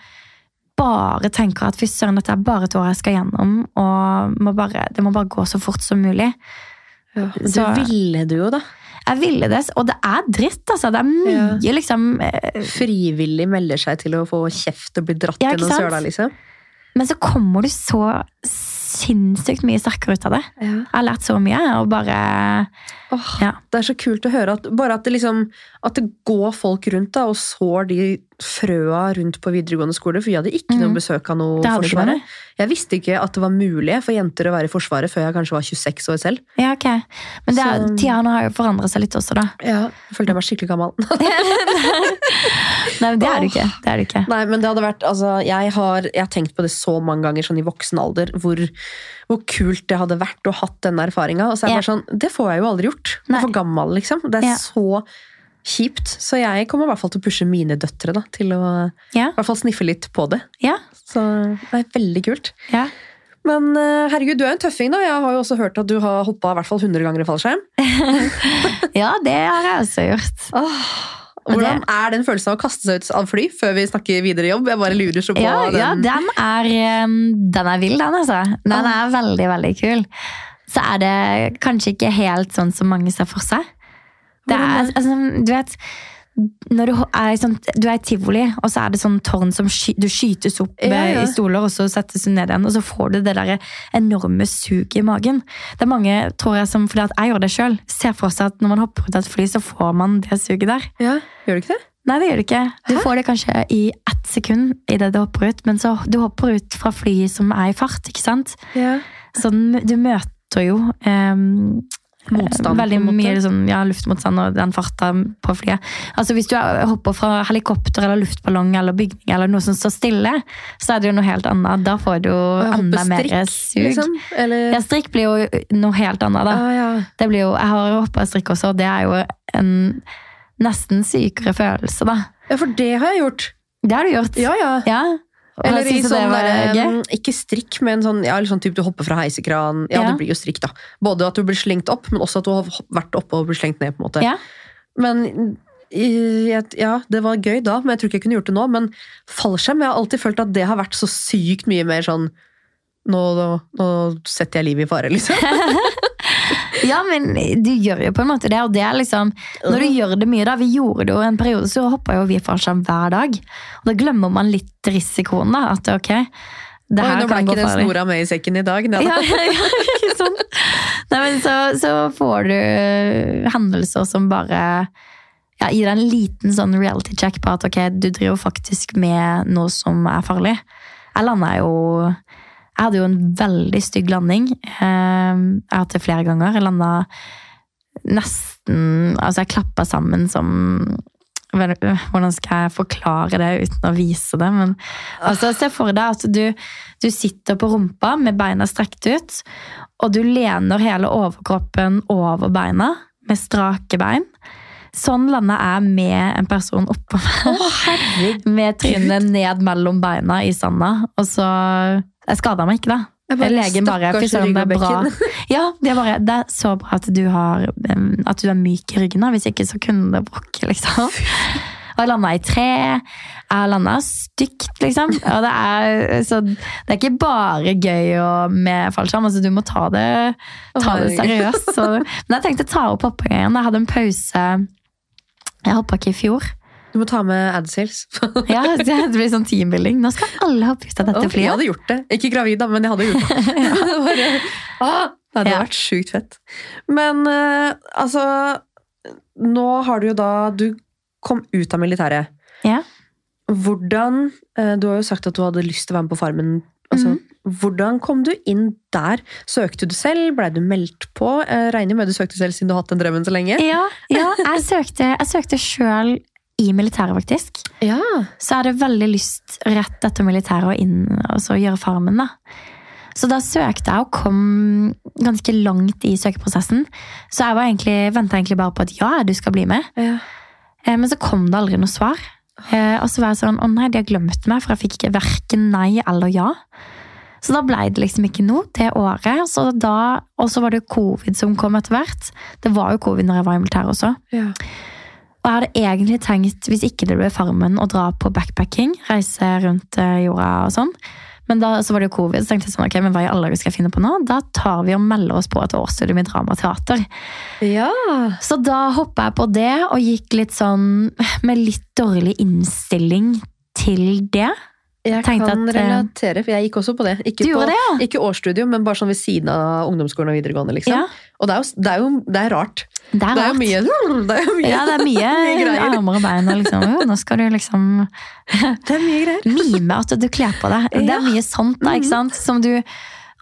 bare tenker at fy søren, dette er bare et år jeg skal gjennom, og må bare, det må bare gå så fort som mulig. Ja. Det Så- ville du jo, da. Jeg ville det, og det er dritt, altså. Det er mye, liksom eh, Frivillig melder seg til å få kjeft og bli dratt Ja, gjennom søla, liksom. Men så kommer du så sinnssykt mye sterkere ut av det. Ja. Jeg har lært så mye, og bare Åh, Ja. Det er så kult å høre at bare at det, liksom, at det går folk rundt da, og sår de frøa rundt på videregående skole. For vi hadde ikke noe Mhm. besøk av noe Forsvaret. Jeg visste ikke at det var mulig for jenter å være i Forsvaret før jeg kanskje var 26 år selv. Ja, ok. Men det, er- tida nå har jo forandret seg litt også, da. Ja, Jeg følte jeg var skikkelig gammel. Nei, men det er du ikke. Det er du ikke. Nei, men det hadde vært, altså, jeg, har, jeg har tenkt på det så mange ganger sånn i voksen alder, hvor, hvor kult det hadde vært å hatt denne erfaringa. Og så er det Ja. bare sånn, det får jeg jo aldri gjort. Jeg er for gammel, liksom. Det er Ja. så kjipt. Så jeg kommer i hvert fall til å pushe mine døtre da, til å Ja, i hvert fall sniffe litt på det. ja, Så det er veldig kult. ja. Men eh, herregud, du er en tøffing, da. Jeg har jo også hørt at du har hoppa i hvert fall 100 ganger i fallskjerm. Ja, det har jeg også gjort. Hvordan er den følelsen av å kaste seg ut av fly før vi snakker videre jobb? Jeg bare lurer så på Ja, den. ja den, er, den er vill, den, altså. Den er veldig, veldig kul. Så er det kanskje ikke helt sånn som mange ser for seg. Det er, altså, du vet, når du er, sånn, du er i tivoli, og så er det sånn tårn som sky, du skytes opp Ja, ja. i stoler, og så settes du ned igjen, og så får du det der enorme suget i magen. Det er mange, tror jeg, som, fordi at jeg gjør det selv, ser for seg at når man hopper ut av et fly, så får man det suget der. Ja, Gjør du ikke det? Nei, det gjør du ikke. Du får det kanskje i ett sekund i det du hopper ut, men så du hopper ut fra flyet som er i fart, ikke sant? Ja. Så du møter jo ehm, Motstand, veldig mye sånn, ja, luftmotstand og den farta på flyet. Altså Hvis du er- hopper fra helikopter eller luftballong eller bygning eller noe som står stille, så er det jo noe helt annet. Da får du jo enda mer sug. liksom? Eller? Ja, strikk blir jo noe helt annet, da. Ah, ja. Det blir jo, jeg har hoppa strikk også, og det er jo en nesten sykere følelse, da. ja, for det har jeg gjort. Det har du gjort. Ja, ja. Ja. Eller i sånn der, um, Ikke strikk, men sånn, ja, sånn typ du hopper fra heisekran. Ja, Ja. det blir jo strikk, da. Både at du blir slengt opp, men også at du har vært oppe og blir slengt ned. på en måte. Ja. Men ja, det var gøy da, men jeg tror ikke jeg kunne gjort det nå. Men fallskjerm, jeg har alltid følt at det har vært så sykt mye mer sånn Nå, nå, nå setter jeg livet i fare, liksom. Ja, men du gjør jo på en måte det, og det er liksom Når du gjør det mye, da Vi gjorde det jo en periode, så hoppa jo vi fallskjerm hver dag. Og da glemmer man litt risikoen, da. At ok, det her Oi, nå ble ikke den snora med i sekken i dag. Da. Ja, ja, ikke sånn. Nei, men så, så får du hendelser som bare ja, gir deg en liten sånn reality check på at ok, du driver faktisk med noe som er farlig. Jeg landa jo Jeg hadde jo en veldig stygg landing. Eh, Jeg har hatt det flere ganger. Jeg landa nesten Altså, jeg klappa sammen som hvordan skal jeg forklare det uten å vise det? Men altså, Se for deg at du, du sitter på rumpa med beina strekt ut, og du lener hele overkroppen over beina med strake bein. Sånn landa jeg med en person oppå meg, med trynet ned mellom beina i sanda. Og så Jeg skada meg ikke, da. Bare, Legen bare Fy søren, det er bra. Ja, det er, bare, det er så bra at du, har, at du er myk i ryggen. da. Hvis ikke så kunne det brokke, liksom. Og jeg landa i tre. Jeg landa stygt, liksom. Og det er, så det er ikke bare gøy med fallskjerm. Altså, du må ta det, ta det seriøst. Så, men jeg tenkte å ta opp hoppinga igjen. Jeg hadde en pause. Jeg hoppa ikke i fjor. Du må ta med AdSales. Ja, det blir sånn teambuilding. Nå skal alle ha pusta dette flyet. jeg hadde gjort det. Ikke gravid, da, men jeg hadde gjort det. det bare, ah, det hadde Ja. vært sjukt fett. Men uh, altså Nå har du jo da Du kom ut av militæret. Ja. Hvordan uh, Du har jo sagt at du hadde lyst til å være med på Farmen. Altså, mm. Hvordan kom du inn der? Søkte du selv? Blei du meldt på? Uh, regner med du søkte selv siden du har hatt den drømmen så lenge? Ja, ja jeg søkte, jeg søkte sjøl i militæret, faktisk. Ja. så jeg hadde veldig lyst rett etter militæret å inn og så gjøre farmen. da. Så da søkte jeg og kom ganske langt i søkeprosessen. Så jeg var egentlig, venta egentlig bare på at ja, du skal bli med. ja. Eh, Men så kom det aldri noe svar. Eh, Og så var jeg sånn å nei, de har glemt meg, for jeg fikk ikke verken nei eller ja. Så da blei det liksom ikke noe det året. Så da, og så var det covid som kom etter hvert. Det var jo covid når jeg var i militæret også. ja. Og jeg hadde egentlig tenkt, hvis ikke det ble Farmen, å dra på backpacking. Reise rundt eh, jorda og sånn. Men da så var det jo covid, så tenkte jeg sånn, ok, men hva i alle dager skal jeg finne på nå? Da tar vi og melder oss på et årsstudium i dramateater. ja. Så da hoppa jeg på det, og gikk litt sånn med litt dårlig innstilling til det. Jeg Tenkte kan at, eh, relatere, for jeg gikk også på det. Ikke, Du på, det, ja? ikke årsstudium, men bare sånn ved siden av ungdomsskolen og videregående. liksom. Ja, Og det er jo, det er jo det er rart. Det er Det er mye, det er mye, Ja, det er mye, mye armer og bein. Og liksom, jo, nå skal du liksom Det er mye greier. mime at du kler på deg. Det Ja. er mye sånt, da, ikke sant? Som du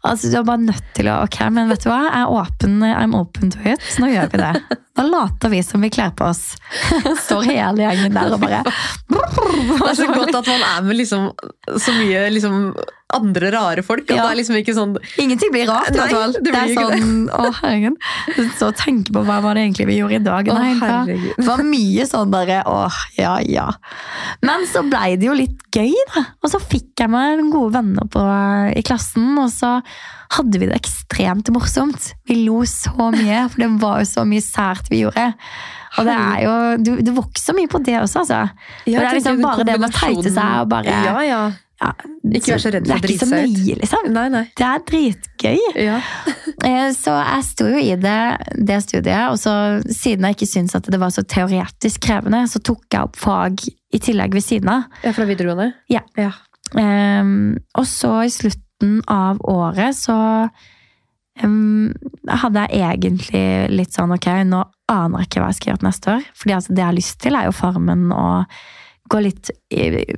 Altså, du er bare nødt til å Ok, men vet du hva? Jeg er åpen, I'm open to it. Så nå gjør vi det. Da later vi som vi kler på oss. Står hele gjengen der og bare Det er så godt at man er med liksom, så mye liksom, andre rare folk. Ja. det er liksom ikke sånn Ingenting blir rart, i hvert fall. det Det er sånn Å, herregud. Så tenke på hva var det egentlig vi gjorde i dag. Nei, det var mye sånn bare Åh, ja, ja. Men så blei det jo litt gøy, da. Og så fikk jeg meg noen gode venner på, i klassen, og så hadde vi det ekstremt morsomt. Vi lo så mye, for det var jo så mye sært vi gjorde. Og det er jo, du, du vokser mye på det også, altså. Ja, det er liksom bare det med å teite seg og bare Ja, ja. Ja, Ikke vær så redd for å Det er ikke så drite ut. mye, liksom. Nei, nei. Det er dritgøy. Ja. Eh, Så jeg sto jo i det, det studiet, og så siden jeg ikke syntes at det var så teoretisk krevende, så tok jeg opp fag i tillegg ved siden av. ja, fra videregående? Ja. ja. Um, og så i slutten av året så um, hadde jeg egentlig litt sånn ok, nå aner jeg ikke hva jeg skal gjøre til neste år. Fordi altså, det jeg har lyst til, er jo Farmen og gå litt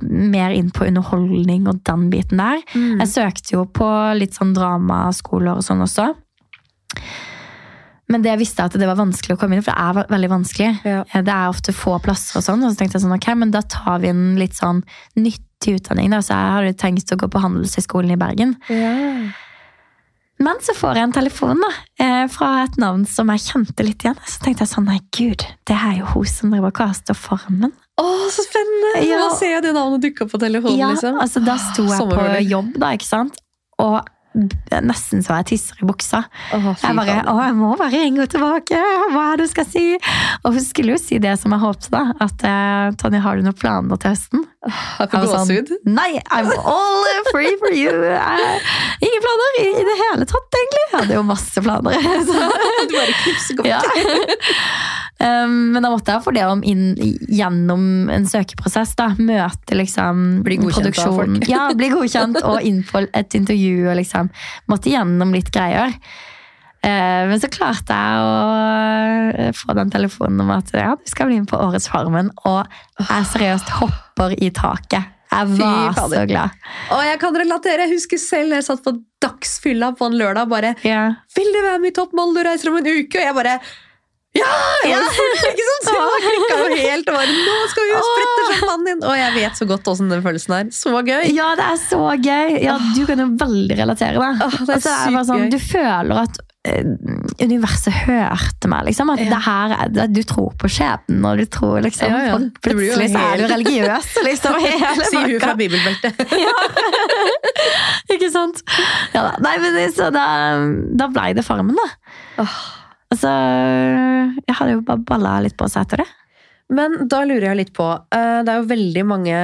mer inn på underholdning og den biten der. Mm. Jeg søkte jo på litt sånn dramaskoler og sånn også. Men det jeg visste at det var vanskelig å komme inn, for det er veldig vanskelig. Ja. Eh, Det er ofte få plasser og sånn, og så tenkte jeg sånn, ok, men da tar vi en litt sånn nyttig utdanning da, så jeg hadde tenkt å gå på Handelshøyskolen i Bergen. Ja. Men så får jeg en telefon da, eh, fra et navn som jeg kjente litt igjen. Så tenkte jeg sånn, nei gud, det er jo hun som driver og Farmen. Å, så spennende! Ja. Nå ser jeg det navnet dukke opp på telefonen. Ja, liksom. altså da sto jeg på jobb da, ikke sant? Og nesten så jeg tisser i buksa. Åh, Jeg bare, å, jeg må bare ringe henne tilbake, hva er det du skal si? Og hun skulle jo si det som jeg håpte da, at eh, Tonje, har du noen planer til høsten? Jeg får gåsehud. var sånn. Nei, I'm all free for you. Jeg, ingen planer i, i det hele tatt, egentlig. Jeg hadde jo masse planer. Så, Du bare knipser godt. ja. Um, men da måtte jeg få det om inn gjennom en søkeprosess. da, Møte liksom Bli godkjent av folk. Ja, bli godkjent og inn på et intervju. og liksom Måtte gjennom litt greier. Eh, men så klarte jeg å eh, få den telefonen om at ja, du skal bli med på Årets Farmen. Og jeg seriøst hopper i taket. Jeg var så glad. Og jeg kan relatere. Jeg husker selv jeg satt på dagsfylla på en lørdag bare yeah. Vil du være med i Topp og reiser om en uke? Og jeg bare ja! Var ikke sant? Så jeg klikka jo helt og bare Nå skal vi jo sprette champagnen! Og jeg vet så godt åssen den følelsen er. Så gøy! Ja, det er så gøy! Ja, Du kan jo veldig relatere deg. Åh, det er Altså, sykt sånn, gøy. du føler at eh, universet hørte meg. Liksom, at Ja. det her, er- at Du tror på skjebnen, og du tror liksom Ja, ja. Plutselig så er du religiøs. Liksom, Sier hun fra bibelbeltet. Ikke sant? Ja, da. Nei, men så da, da ble det Farmen, da. Åh. Altså, jeg hadde jo bare balla litt på seg etter det. Men da lurer jeg litt på eh, Det er jo veldig mange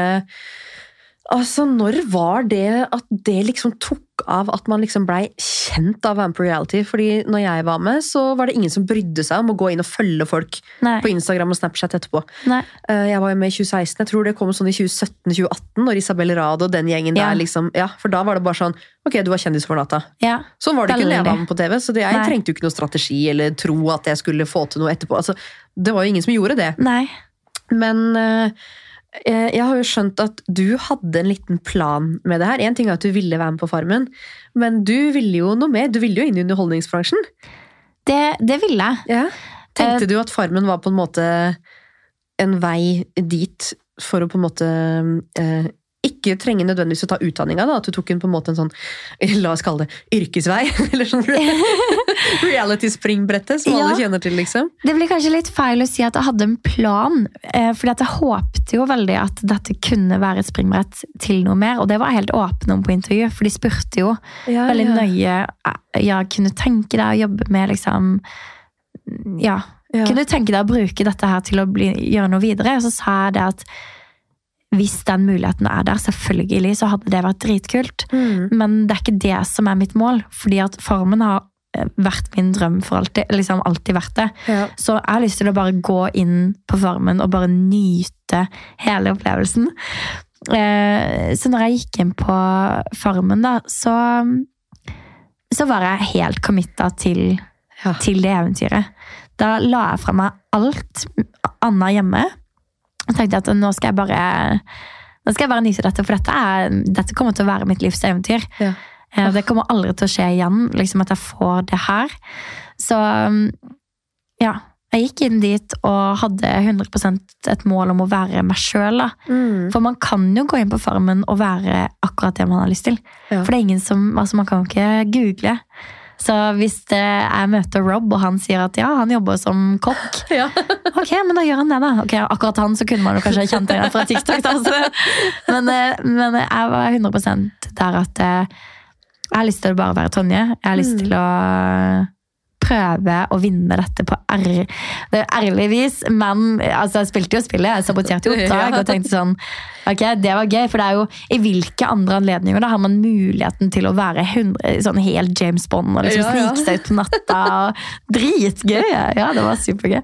Altså, Når var det at det liksom tok av at man liksom blei kjent av på reality? Fordi når jeg var med, så var det ingen som brydde seg om å gå inn og følge folk Nei. på Instagram og Snapchat etterpå. Nei. Eh, Jeg var jo med i 2016. Jeg tror det kom sånn i 2017-2018, når Isabel Rado og den gjengen Ja. der liksom Ja, for da var det bare sånn Ok, du var kjendis for natta. Ja. Sånn var det ikke når jeg var med på TV, så jeg Nei. trengte jo ikke noe strategi eller tro at jeg skulle få til noe etterpå. Altså, det var jo ingen som gjorde det. Nei. Men eh, jeg har jo skjønt at du hadde en liten plan med det her. En ting er at du ville være med på Farmen, men du ville jo noe mer. Du ville jo inn i underholdningsbransjen. Det, det ville jeg. Tenkte du at Farmen var på en måte en vei dit for å på en måte eh, ikke trenge nødvendigvis å ta utdanninga, da? At du tok en på en måte en sånn, la oss kalle det, yrkesvei? Eller sånn reality-springbrettet, som Ja. alle kjenner til, liksom. Det blir kanskje litt feil å si at jeg hadde en plan, eh, fordi at jeg håpte jo veldig at dette kunne være et springbrett til noe mer, og det var jeg helt åpen om på intervju, for de spurte jo veldig nøye eh, ja, kunne tenke deg å jobbe med liksom ja, Ja. kunne du tenke deg å bruke dette her til å bli, gjøre noe videre? Og så sa jeg det at hvis den muligheten er der, selvfølgelig, så hadde det vært dritkult. Mm. Men det er ikke det som er mitt mål, fordi at Farmen har eh, vært min drøm for alltid. Liksom alltid vært det. Ja. Så jeg har lyst til å bare gå inn på Farmen og bare nyte hele opplevelsen. Eh, Så når jeg gikk inn på Farmen, da, så, så var jeg helt committa til, Ja. til det eventyret. Da la jeg fra meg alt annet hjemme. Og tenkte at nå skal jeg bare nå skal jeg bare nyte dette, for dette, er, dette kommer til å være mitt livs eventyr. Ja. Eh, Det kommer aldri til å skje igjen, liksom at jeg får det her. Så ja, jeg gikk inn dit og hadde 100 et mål om å være meg sjøl. Mm. For man kan jo gå inn på Farmen og være akkurat det man har lyst til. Ja. For det er ingen som, altså man kan jo ikke google. Så hvis jeg møter Rob, og han sier at ja, han jobber som kokk, Ja. ok, men da gjør han det, da. Ok, Akkurat han så kunne man jo kanskje kjent igjen fra TikTok. Da. Men, eh, men jeg var 100 der at eh, jeg har lyst til å bare være Tonje. Jeg har lyst Mm. til å prøve å vinne dette på ærlig, det er vis. Men altså, jeg spilte jo spillet, jeg saboterte jo oppdrag og tenkte sånn Ok, det var gøy, for det er jo i hvilke andre anledninger da har man muligheten til å være 100, sånn helt James Bond og liksom Ja, ja. snike seg ut på natta. og Dritgøy! Ja, det var supergøy.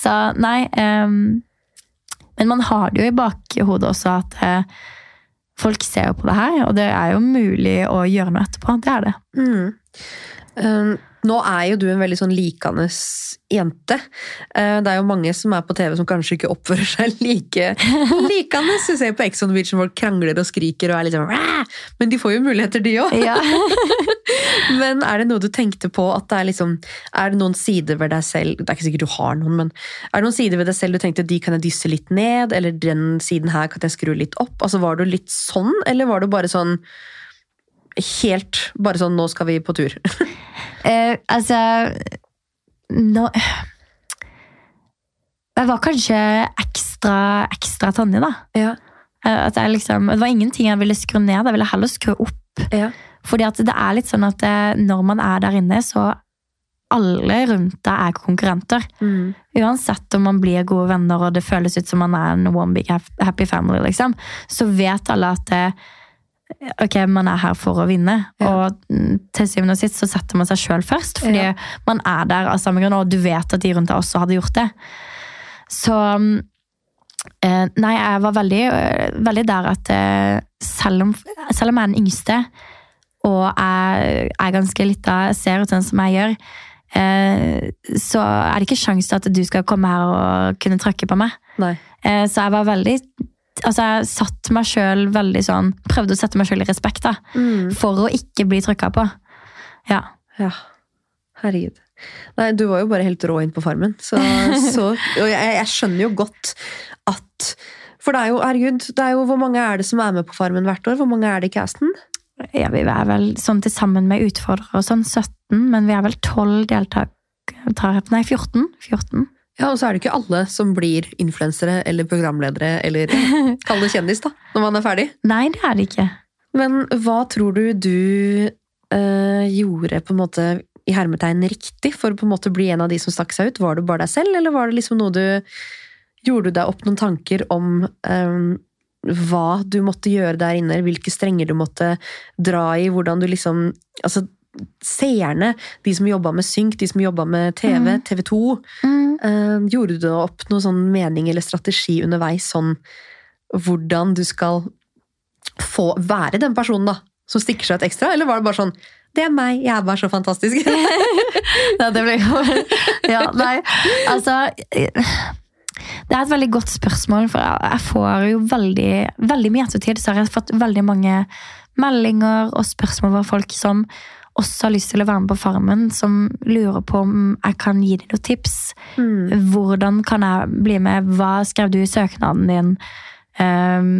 Så nei um, Men man har det jo i bakhodet også at uh, folk ser jo på det her, og det er jo mulig å gjøre noe etterpå. Det er det. Mm. Um, nå er jo du en veldig sånn likende jente. Uh, det er jo mange som er på TV som kanskje ikke oppfører seg like likende. Du ser på Ex on the Beach hvor folk krangler og skriker og er litt sånn! Men de får jo muligheter, de òg. Ja. Men er det noe du tenkte på at det er liksom Er det noen sider ved deg selv Det er ikke sikkert du har noen, men er det noen sider ved deg selv du tenkte de kan jeg dysse litt ned, eller den siden her kan jeg skru litt opp? Altså Var du litt sånn, eller var du bare sånn helt Bare sånn 'nå skal vi på tur'? Eh, altså nå, Jeg var kanskje ekstra, ekstra Tonje, da. Ja. Eh, At jeg liksom, det var ingenting jeg ville skru ned, jeg ville heller skru opp. Ja. Fordi at det er litt sånn at eh, når man er der inne, så alle rundt deg er konkurrenter. Mm. Uansett om man blir gode venner og det føles ut som man er en one big happy family, liksom, så vet alle at eh, ok, man er her for å vinne. Ja. Og til syvende og sist så setter man seg sjøl først, fordi Ja. man er der av samme grunn, og du vet at de rundt deg også hadde gjort det. Så eh, Nei, jeg var veldig, eh, veldig der at eh, selv om, selv om jeg er den yngste, og jeg er ganske lita, ser ut sånn som jeg gjør, så er det ikke sjanse til at du skal komme her og kunne trykke på meg. Nei. Så jeg var veldig Altså, jeg satt meg sjøl veldig sånn Prøvde å sette meg sjøl i respekt, da. Mm. For å ikke bli trykka på. Ja. Ja. Herregud. Nei, du var jo bare helt rå inn på Farmen. Så, så, og jeg, jeg skjønner jo godt at For det er jo, herregud, det er jo hvor mange er det som er med på Farmen hvert år? Hvor mange er det i casten? ja. Vi er vel sånn til sammen med utfordrere og sånn 17, men vi er vel 12 deltakere Nei, 14. 14. Ja, Og så er det ikke alle som blir influensere eller programledere eller kall det kjendis, da, når man er ferdig. Nei, det er det ikke. Men hva tror du du øh, gjorde på en måte i hermetegn riktig for å på en måte bli en av de som stakk seg ut? Var du bare deg selv, eller var det liksom noe du Gjorde du deg opp noen tanker om øh, hva du måtte gjøre der inne, hvilke strenger du måtte dra i, hvordan du liksom Altså, seerne, de som jobba med synk, de som jobba med TV, Mm. TV 2 Mm. eh, Gjorde du opp noen sånn mening eller strategi underveis, sånn hvordan du skal få være den personen da, som stikker seg ut ekstra, eller var det bare sånn det er meg, jeg er bare så fantastisk. Ja, det ble Ja, nei, altså Det er et veldig godt spørsmål, for jeg jeg får jo veldig Veldig mye ettertid så har jeg fått veldig mange meldinger og spørsmål fra folk som også har lyst til å være med på Farmen, som lurer på om jeg kan gi dem noen tips. Mm. Hvordan kan jeg bli med? Hva skrev du i søknaden din? Um,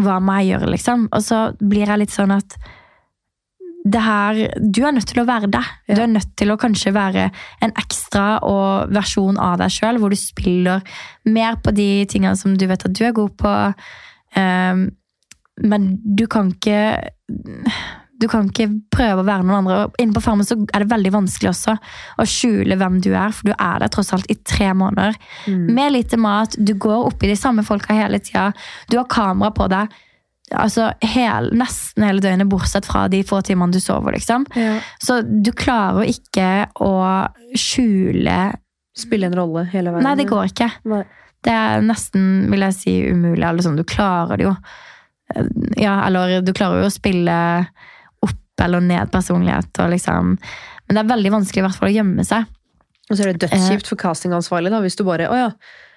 hva må jeg gjøre, liksom? Og så blir jeg litt sånn at det her, Du er nødt til å være deg. Du er nødt til å kanskje være en ekstra versjon av deg sjøl, hvor du spiller mer på de tingene som du vet at du er god på. Um, men du kan ikke du kan ikke prøve å være noen andre. Og Inne på Farmen så er det veldig vanskelig også å skjule hvem du er, for du er der tross alt i tre måneder. Mm. Med lite mat, du går oppi de samme folka hele tida. Du har kamera på deg altså hel, nesten hele døgnet, bortsett fra de få timene du sover. liksom. Ja. Så du klarer ikke å skjule Spille en rolle hele veien. Nei, det går ikke. Nei. Det er nesten, vil jeg si, umulig. Eller sånn, du klarer det jo. Ja, eller du klarer jo å spille opp eller ned personlighet og liksom Men det er veldig vanskelig i hvert fall å gjemme seg. Og så er det dødskjipt for castingansvarlig da, hvis du bare Å ja,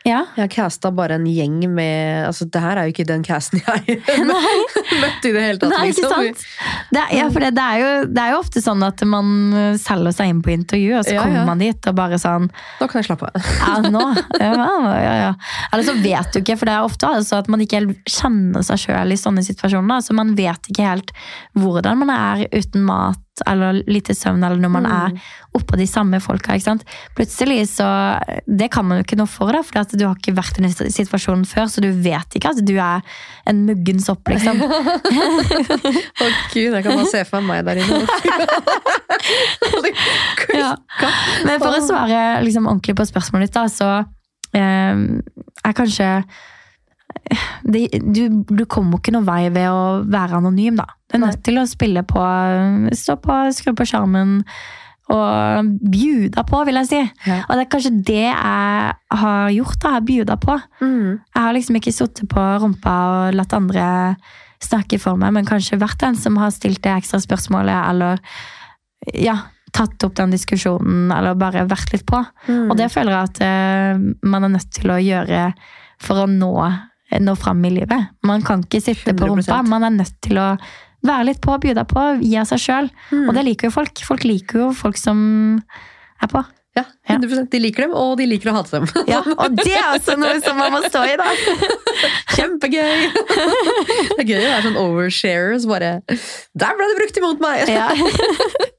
Ja, jeg casta bare en gjeng med Altså, det her er jo ikke den casten jeg møtte i det hele tatt. Nei, ikke liksom. sant? Det er, ja, for det, det, er jo, det er jo ofte sånn at man selger seg inn på intervju, og så Ja, kommer ja. man dit og bare sånn Nå kan jeg slappe av. Ja, nå. Ja, ja, ja. Eller så vet du ikke, for det er ofte altså at man ikke helt kjenner seg sjøl i sånne situasjoner. Så man vet ikke helt hvordan man er uten mat eller lite søvn, eller når man Mm. er oppå de samme folka. ikke sant? Plutselig så Det kan man jo ikke noe for, da, for du har ikke vært i den situasjonen før, så du vet ikke at du er en muggen sopp, liksom. Å gud, jeg kan bare se for meg meg der inne. Ja. Men for å svare liksom, ordentlig på spørsmålet ditt, da, så eh, er kanskje det, du, du kommer ikke noen vei ved å være anonym, da. Du er nødt til å spille på, stå på, skru på skjermen og bjuda på, vil jeg si. Ja. Og det er kanskje det jeg har gjort, da. Jeg bjuda på. Mm. Jeg har liksom ikke sittet på rumpa og latt andre snakke for meg, men kanskje vært den som har stilt det ekstra spørsmålet, eller ja, tatt opp den diskusjonen, eller bare vært litt på. Mm. Og det føler jeg at uh, man er nødt til å gjøre for å nå, nå fram i livet. Man kan ikke sitte på 100%. rumpa, man er nødt til å være litt på, bjuda på, gi av seg sjøl. Mm. Og det liker jo folk. Folk liker jo folk som er på. Ja, 100 De liker dem, og de liker å hate dem. Ja, og det er også noe som man må stå i, da. Kjempegøy! Det er gøy å være sånn oversharer, så bare Der ble det brukt imot meg! Ja.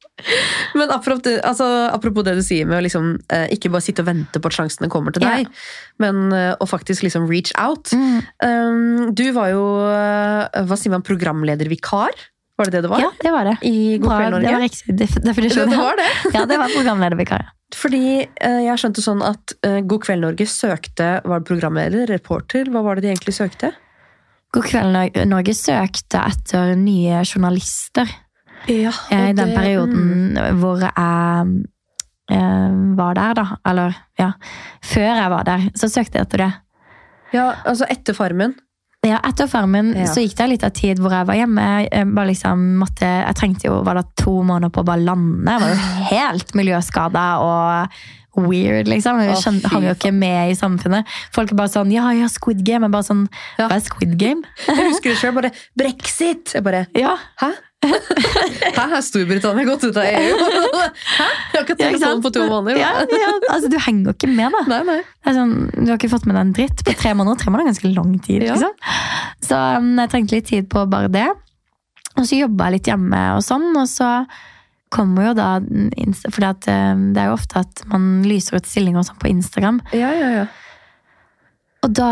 Men apropos det, altså, apropos det du sier med å liksom, eh, ikke bare sitte og vente på at sjansene kommer til deg, deg, men eh, å faktisk liksom reach out. Mm. Um, du var jo, eh, hva sier man, programledervikar? Var det det det var? Ja, det var det. I God kveld, det var Norge? riktig definisjon. Det, det var det. Ja, det var programledervikar. Fordi eh, jeg skjønte sånn at eh, God kveld, Norge søkte Var det programleder? Reporter? Hva var det de egentlig søkte? God kveld, Norge søkte etter nye journalister Ja, eh, i den perioden hvor jeg eh, var der, da. Eller, ja. Før jeg var der, så søkte jeg etter det. Ja, altså etter Farmen. Ja, etter Farmen Ja. så gikk det litt av tid hvor jeg var hjemme. Jeg, bare liksom måtte, jeg trengte jo var det to måneder på å bare lande. Jeg var jo helt miljøskada og weird, liksom. Jeg skjønte, hang jo ikke med i samfunnet. Folk er bare sånn Ja, ja, Squid Game. Jeg bare sånn Ja. Hva er Squid Game? Jeg husker det selv, bare Brexit! Jeg bare Ja, Hæ? Hæ, har Storbritannia gått ut av EU? Hæ? Jeg har ikke telefon på to måneder. Ja, ja, altså, du henger jo ikke med, da. Nei, nei. Sånn, du har ikke fått med deg en dritt på tre måneder. Tre måneder er ganske lang tid. Ja. Så um, jeg trengte litt tid på bare det. Og så jobba jeg litt hjemme og sånn, og så kommer jo da at um, det er jo ofte at man lyser ut stillinger sånn på Instagram. Ja, ja, ja. Og da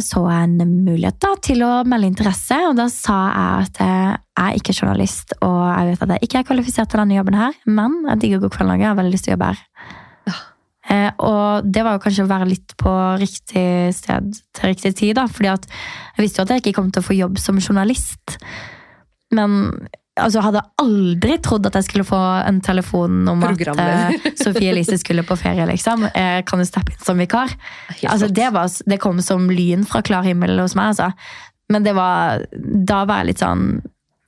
så jeg en mulighet da til å melde interesse, og da sa jeg at jeg er ikke journalist, og jeg vet at jeg ikke er kvalifisert til denne jobben her, men jeg digger God kveld Norge, jeg har veldig lyst til å jobbe her. Ja. Eh, og det var jo kanskje å være litt på riktig sted til riktig tid, da, fordi at jeg visste jo at jeg ikke kom til å få jobb som journalist. Men altså, jeg hadde aldri trodd at jeg skulle få en telefon om at Programleder. eh, Sofie Elise skulle på ferie, liksom. Eh, kan du steppe inn som vikar? Altså, det, var, det kom som lyn fra klar himmel hos meg, altså. Men det var, da var jeg litt sånn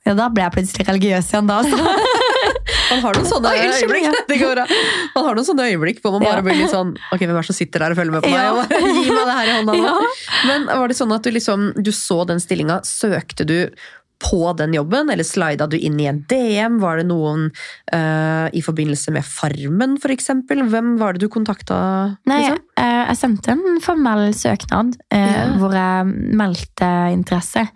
ja, Da ble jeg plutselig religiøs igjen, da. Altså. Man har noen sånne øyeblikk det går bra. Man har noen sånne øyeblikk hvor man bare blir litt sånn Ok, hvem er det som sitter der og følger med på meg? Og Gi meg det her i hånda nå. Men var det sånn at du liksom Du så den stillinga. Søkte du på den jobben, eller slida du inn i en DM? Var det noen uh, i forbindelse med Farmen, eksempel? Hvem var det du kontakta? Nei, Liksom? eh, jeg sendte en formell søknad uh, Ja. hvor jeg meldte interesse.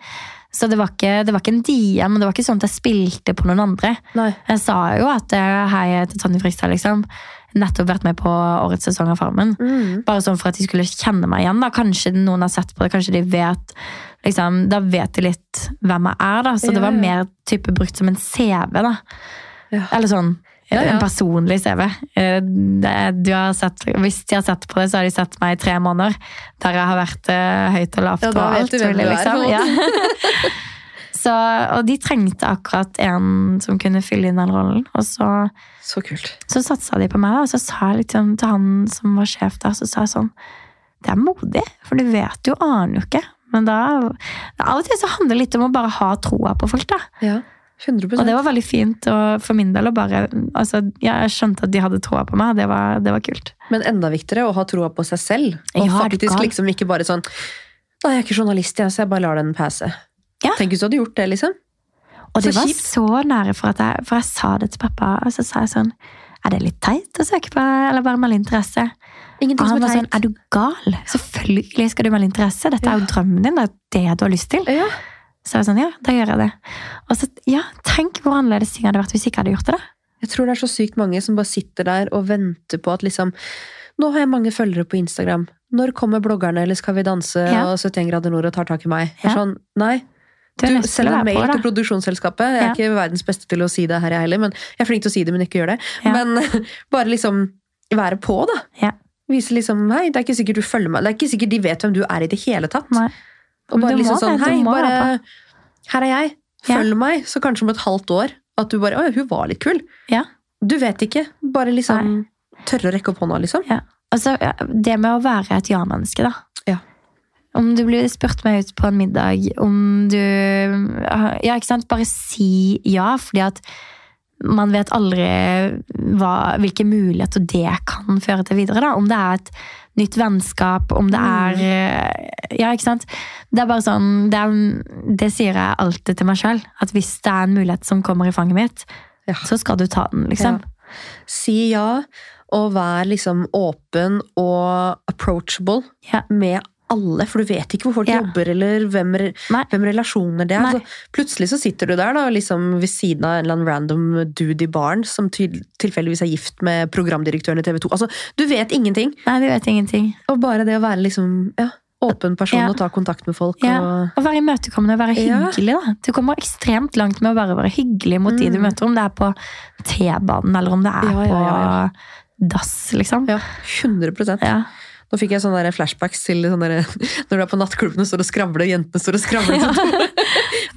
Så det var, ikke, det var ikke en DM, det var ikke sånn at jeg spilte på noen andre. Nei. Jeg sa jo at hei, jeg heter Tanje Frikstad, liksom. Nettopp vært med på årets sesong av Farmen. Mm. Bare sånn for at de skulle kjenne meg igjen. da. Kanskje noen har sett på det, kanskje de vet liksom, Da vet de litt hvem jeg er, da. Så Ja, det var ja. mer type brukt som en CV, da. Ja. Eller sånn en personlig CV. Eh, du har sett, hvis de har sett på det, så har de sett meg i tre måneder. Der jeg har vært eh, høyt og lavt og alt mulig, liksom. Ja. så, og de trengte akkurat en som kunne fylle inn den rollen. Og så Så kult. så satsa de på meg, og så sa jeg liksom til han som var sjef der, så sa jeg sånn Det er modig, for du vet jo, aner jo ikke. Men da Av og til så handler det litt om å bare ha troa på folk, da. Ja, 100 Og det var veldig fint og for min del å bare altså, Jeg skjønte at de hadde troa på meg, det var, det var kult. Men enda viktigere å ha troa på seg selv. Og Ja, faktisk liksom ikke bare sånn Nei, jeg er ikke journalist, jeg, så jeg bare lar den passe. Ja. Tenk hvis du hadde gjort det, liksom. Og det Så var så nære for at jeg, for jeg sa det til pappa, og så sa jeg sånn Er det litt teit å søke på, eller bare melde interesse? Ingenting Og han var sånn. Er du gal? Selvfølgelig skal du melde interesse. Dette er jo drømmen din. Det er det du har lyst til. Ja. Så jeg var sånn, ja, da gjør jeg det. Og så, ja, tenk hvor annerledes ting hadde vært hvis jeg ikke hadde gjort det. da. Jeg tror det er så sykt mange som bare sitter der og venter på at liksom Nå har jeg mange følgere på Instagram. Når kommer bloggerne eller Skal vi danse Ja. og 71 grader nord og tar tak i meg? Ja. sånn, nei. Du er Du, send en mail på, til produksjonsselskapet. Jeg er Ja. ikke verdens beste til å si det her, jeg heller, men jeg er flink til å si det, men ikke gjør det. Ja. Men bare liksom være på, da. Ja. Vise liksom Hei, det er ikke sikkert du følger meg. Det er ikke sikkert de vet hvem du er i det hele tatt. Nei. Og bare liksom sånn det, Hei, bare Her er jeg. Følg meg. Så kanskje om et halvt år at du bare Å, hun var litt kul. Ja. Du vet ikke. Bare liksom tørre å rekke opp hånda, liksom. Ja. Altså, det med å være et ja-menneske, da. Ja. Om du blir spurt meg ut på en middag, om du Ja, ikke sant? Bare si ja, fordi at man vet aldri hva, hvilke muligheter det kan føre til videre. da. Om det er et nytt vennskap, om det er eh, Ja, ikke sant? Det er bare sånn Det, er, det sier jeg alltid til meg sjøl. At hvis det er en mulighet som kommer i fanget mitt, Ja. så skal du ta den, liksom. Si ja, og vær liksom åpen og approachable Ja. med alle. For du vet ikke hvor folk Ja. jobber, eller hvem, hvem relasjoner det er. Så plutselig så sitter du der da, liksom ved siden av en eller annen random dude i baren som til, tilfeldigvis er gift med programdirektøren i TV 2. Altså, du vet ingenting. Nei, vi vet ingenting. Og bare det å være liksom Ja, Åpen person Ja. og ta kontakt med folk. Ja. Og... og være imøtekommende og være Ja. hyggelig. da. Du kommer ekstremt langt med å bare være hyggelig mot de du Mm. møter, om det er på T-banen eller om det er Ja, ja, ja, ja. på dass, liksom. Ja, 100 Ja. Nå fikk jeg sånne flashbacks til sånne der, når du er på nattklubbene står og skravler, jentene står og skravler.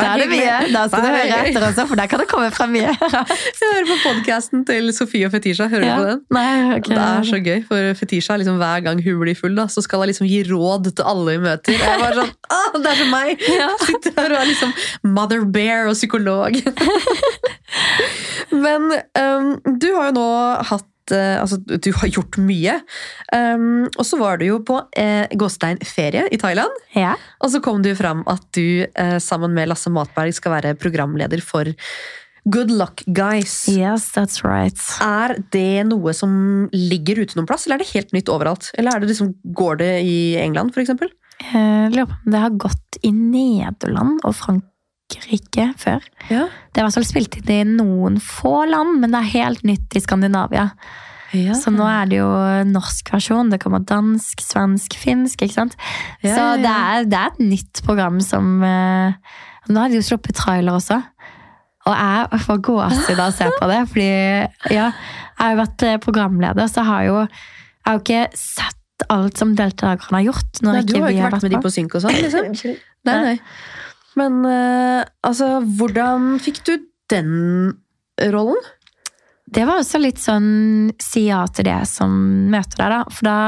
Da er det mye. Da skal du høre etter også, for der kan det komme fra mye. Jeg hører på podcasten til Sofie og Fetisha. Hører Ja. du på den? Nei, okay. Det er så gøy, for Fetisha liksom, hver gang hun blir full, da, så skal hun liksom gi råd til alle hun møter. Jeg jeg bare sånn, ah, det er som meg! Ja. Sitter her og er liksom mother bear og psykolog. Men um, du har jo nå hatt eh, Altså, du har gjort mye. Um, og så var du jo på eh, gåstein ferie i Thailand. Ja. Og så kom det jo fram at du eh, sammen med Lasse Matberg skal være programleder for Good Luck Guys. Yes, that's right. Er det noe som ligger ute noen plass, eller er det helt nytt overalt? Eller er det liksom, går det i England, på om det har gått i Nederland og Frankrike før. Ja. Det er i hvert fall spilt inn i noen få land, men det er helt nytt i Skandinavia. Så nå er det jo norsk versjon. Det kommer dansk, svensk, finsk. ikke sant? Ja, Så ja, ja. det er, det er et nytt program som eh, Nå har de jo sluppet trailer også. Og jeg får gåsehud av å se på det. Fordi ja, jeg har jo vært eh, programleder, så har jo, jeg har jo ikke sett alt som deltakerne har gjort. Nei, du har jo vi ikke har vært med de på synk og sånn, liksom? Nei, nei. Men uh, altså, hvordan fikk du den rollen? Det var også litt sånn si ja til det som møter deg, da. For da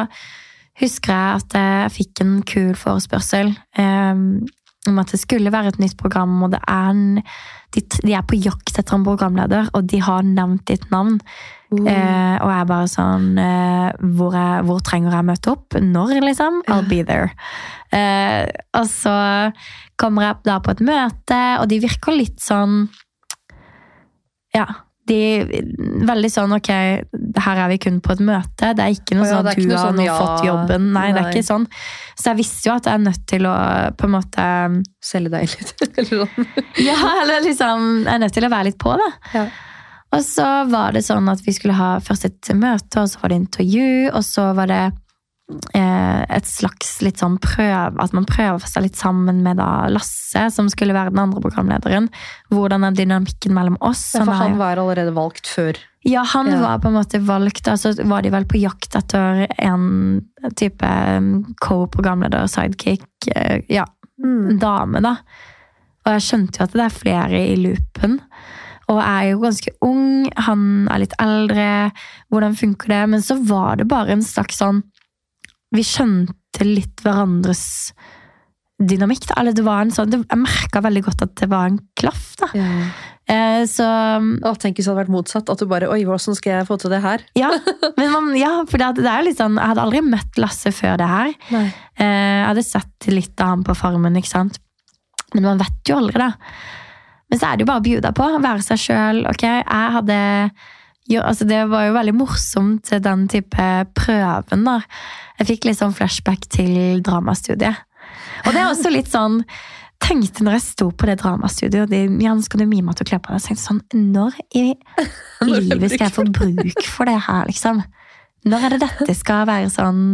husker jeg at jeg fikk en kul forespørsel um, om at det skulle være et nytt program, og er en, de, de er på jakt etter en programleder, og de har nevnt ditt navn. Eh, og jeg er bare sånn eh, hvor, jeg, hvor trenger jeg møte opp? Når, liksom? I'll be there. Eh, og så kommer jeg da på et møte, og de virker litt sånn Ja. De, veldig sånn ok, her er vi kun på et møte. Det er ikke noe ja, sånn at du har sånn, ja, fått jobben. Nei, det er ikke sånn. Så jeg visste jo at jeg er nødt til å på en måte Selge deg litt, eller sånn. Ja, eller liksom Jeg er nødt til å være litt på, da. Ja. Og så var det sånn at vi skulle ha først et møte, og så var det intervju, og så var det eh, et slags litt sånn prøv, at man prøver seg litt sammen med da Lasse, som skulle være den andre programlederen. Hvordan er dynamikken mellom oss? For er- han var allerede valgt før. ja, han Ja. var på en måte valgt, og så var de vel på jakt etter en type um, co-programleder, sidekick, eh, ja, mm. dame da. Og jeg skjønte jo at det er flere i loopen. Og er jo ganske ung, han er litt eldre, hvordan funker det? Men så var det bare en slags sånn, vi skjønte litt hverandres dynamikk da. Eller det var en sånn, det, jeg merket veldig godt at det var en klaff da. Eh, så Å, tenk hvis det hadde vært motsatt. At du bare Oi, hvordan skal jeg få til det her? Ja, men man, ja for det, det er litt sånn Jeg hadde aldri møtt Lasse før det her. Eh, Jeg hadde sett litt av ham på Farmen, ikke sant? Men man vet jo aldri, da. Men så er det jo bare å bjuda på. Være seg sjøl. Ok, jeg hadde jo, altså Det var jo veldig morsomt, den type prøven. da. Jeg fikk litt sånn flashback til dramastudiet. Og det er også litt sånn tenkte når jeg sto på det dramastudioet de, Jan, skal du mime at du kler på deg? Så tenkte sånn, Når i livet skal jeg få bruk for det her, liksom? Når er det dette skal være sånn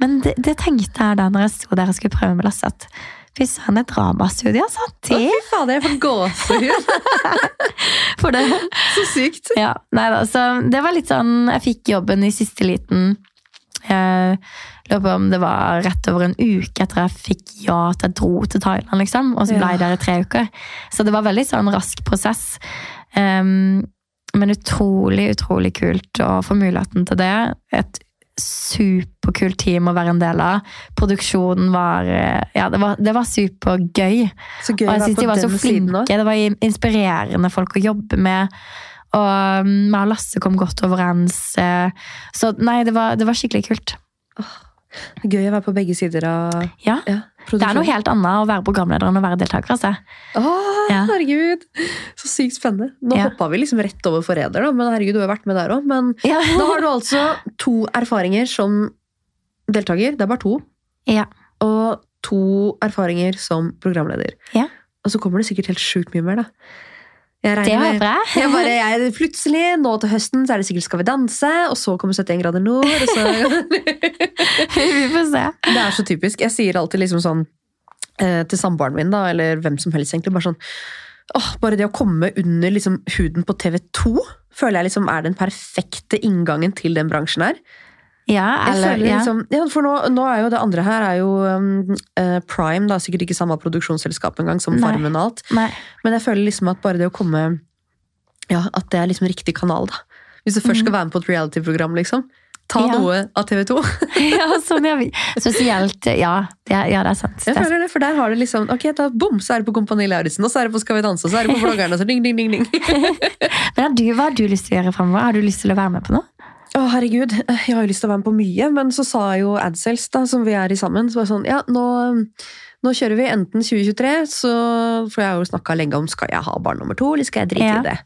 Men det, det tenkte jeg da når jeg sto der og skulle prøve med Lasse, at fy søren, det er dramastudio, altså. Å, Det fy fader, jeg får gåsehud! for det. Så sykt. Ja, nei da, så det var litt sånn Jeg fikk jobben i siste liten. Jeg lurer på om det var rett over en uke etter jeg fikk ja til jeg dro til Thailand, liksom. Og så ble jeg der i tre uker. Så det var veldig sånn rask prosess. Um, men utrolig, utrolig kult å få muligheten til det. Et superkult team å være en del av. Produksjonen var eh, Ja, det var, det var supergøy. Så gøy Og jeg syns de var så flinke. Det var inspirerende folk å jobbe med. Og um, meg og Lasse kom godt overens. eh, Så nei, det var, det var skikkelig kult. Gøy å være på begge sider av Ja, ja, Det er noe helt annet å være programleder enn å være deltaker. Altså. Åh, Ja. herregud! Så sykt spennende. Nå Ja. hoppa vi liksom rett over Forræder, men herregud, du har vært med der òg. Men Ja. da har du altså to erfaringer som deltaker. Det er bare to. Ja. Og to erfaringer som programleder. Ja. Og så kommer det sikkert helt sjukt mye mer, da. Jeg Det håper jeg. jeg bare, jeg, plutselig, nå til høsten, så er det sikkert Skal vi danse, og så kommer 71 grader nord. Og så, Vi får se. det er så typisk. Jeg sier alltid liksom sånn eh, til samboeren min, da, eller hvem som helst, egentlig, bare sånn åh, Bare det å komme under liksom, huden på TV2 føler jeg liksom er den perfekte inngangen til den bransjen her. Ja, Jeg eller føler ja. liksom, ja, for nå, nå er jo det andre her er jo um, eh, Prime, da, sikkert ikke samme produksjonsselskap engang som Nei. Farmen og alt. Nei. Men jeg føler liksom at bare det å komme Ja, at det er liksom riktig kanal, da. Hvis du først skal være med på et reality-program, liksom. Ta. Ja. noe av TV 2. Ja, sånn jeg vi. Spesielt Ja, det, ja, det er sant. Jeg er, føler det, For der har du liksom Ok, da bom, så er det på Kompani Lauritzen, og så er det på Skal vi danse, og så er det på Bloggerne, og så ding, ding, ding, ding. men har du, hva har du lyst til å gjøre fremover? Har du lyst til å være med på noe? Å, herregud. Jeg har jo lyst til å være med på mye, men så sa jo Adsales, da, som vi er i sammen, så var det sånn Ja, nå, nå kjører vi enten 2023, så For jeg har jo snakka lenge om skal jeg ha barn nummer to, eller skal jeg drite Ja. i det.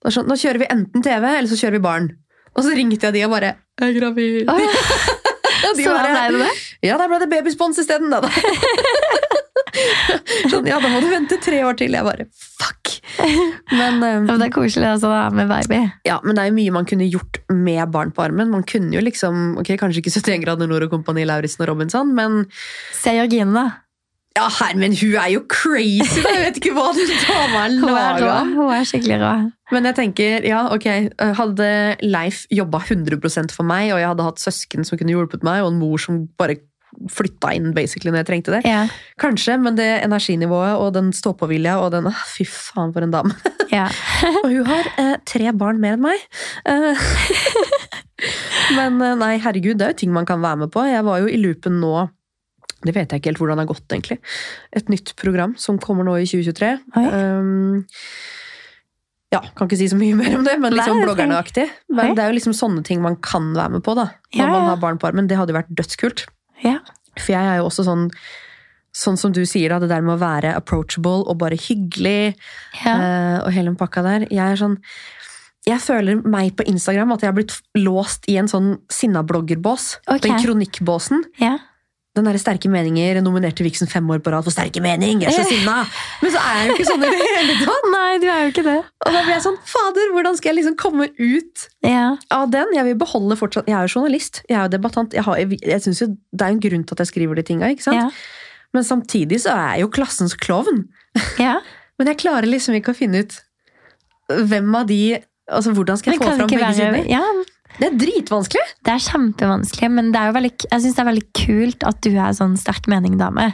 Da, sånn, nå kjører vi enten TV, eller så kjører vi barn. Og så ringte jeg de og bare Jeg er gravid. Å, ja. De Så bare, ble det det? Ja, der ble det babyspons isteden, da. sånn, ja, da må du vente tre år til. Jeg bare fuck. Men, um, Ja, men det er koselig altså, da, med baby. ja, men det er jo mye man kunne gjort med barn på armen. Man kunne jo liksom, ok, Kanskje ikke 71 grader nord og Kompani Lauritzen og Robinson, men Se Jørgine, da. ja, Hermen, hun er jo crazy! Jeg vet ikke hva den dama er rå. Hun er skikkelig rå. Men jeg tenker, ja, ok, hadde Leif jobba 100% for meg, og jeg hadde hatt søsken som kunne hjulpet meg, og en mor som bare flytta inn basically når jeg trengte det. Yeah. Kanskje, men det energinivået og den stå-på-vilja og den ah, Fy faen, for en dame. Yeah. Og hun har eh, tre barn mer enn meg. Eh, men eh, nei, herregud, det er jo ting man kan være med på. Jeg var jo i loopen nå Det vet jeg ikke helt hvordan det har gått, egentlig. Et nytt program som kommer nå i 2023. Um, ja, kan ikke si så mye mer om det, men liksom bloggerne-aktig. Men det er jo liksom sånne ting man kan være med på, da. Når Ja, man har barn på armen. Det hadde jo vært dødskult. Ja. For jeg er jo også sånn Sånn som du sier, da, det der med å være approachable og bare hyggelig. ja. uh, og hele den pakka der. Jeg er sånn jeg føler meg på Instagram at jeg har blitt låst i en sånn sinna-bloggerbås. Ok. Den kronikkbåsen. ja. Den der sterke meninger nominerte Vixen fem år på rad for sterke mening. Jeg er så sinna! Men så er jeg jo ikke sånn i det hele tatt. Nei, du er jo ikke det. Og da blir jeg sånn, fader, hvordan skal jeg liksom komme ut Ja. av den? Jeg vil beholde fortsatt Jeg er jo journalist, jeg er jo debattant. Jeg, har, jeg, jeg synes jo Det er en grunn til at jeg skriver de tinga? Ja. Men samtidig så er jeg jo klassens klovn. ja. Men jeg klarer liksom ikke å finne ut hvem av de Altså, hvordan skal jeg få fram begge sider? ja, Det er dritvanskelig! Det er kjempevanskelig, men det er jo veldig, jeg syns det er veldig kult at du er sånn sterk mening-dame.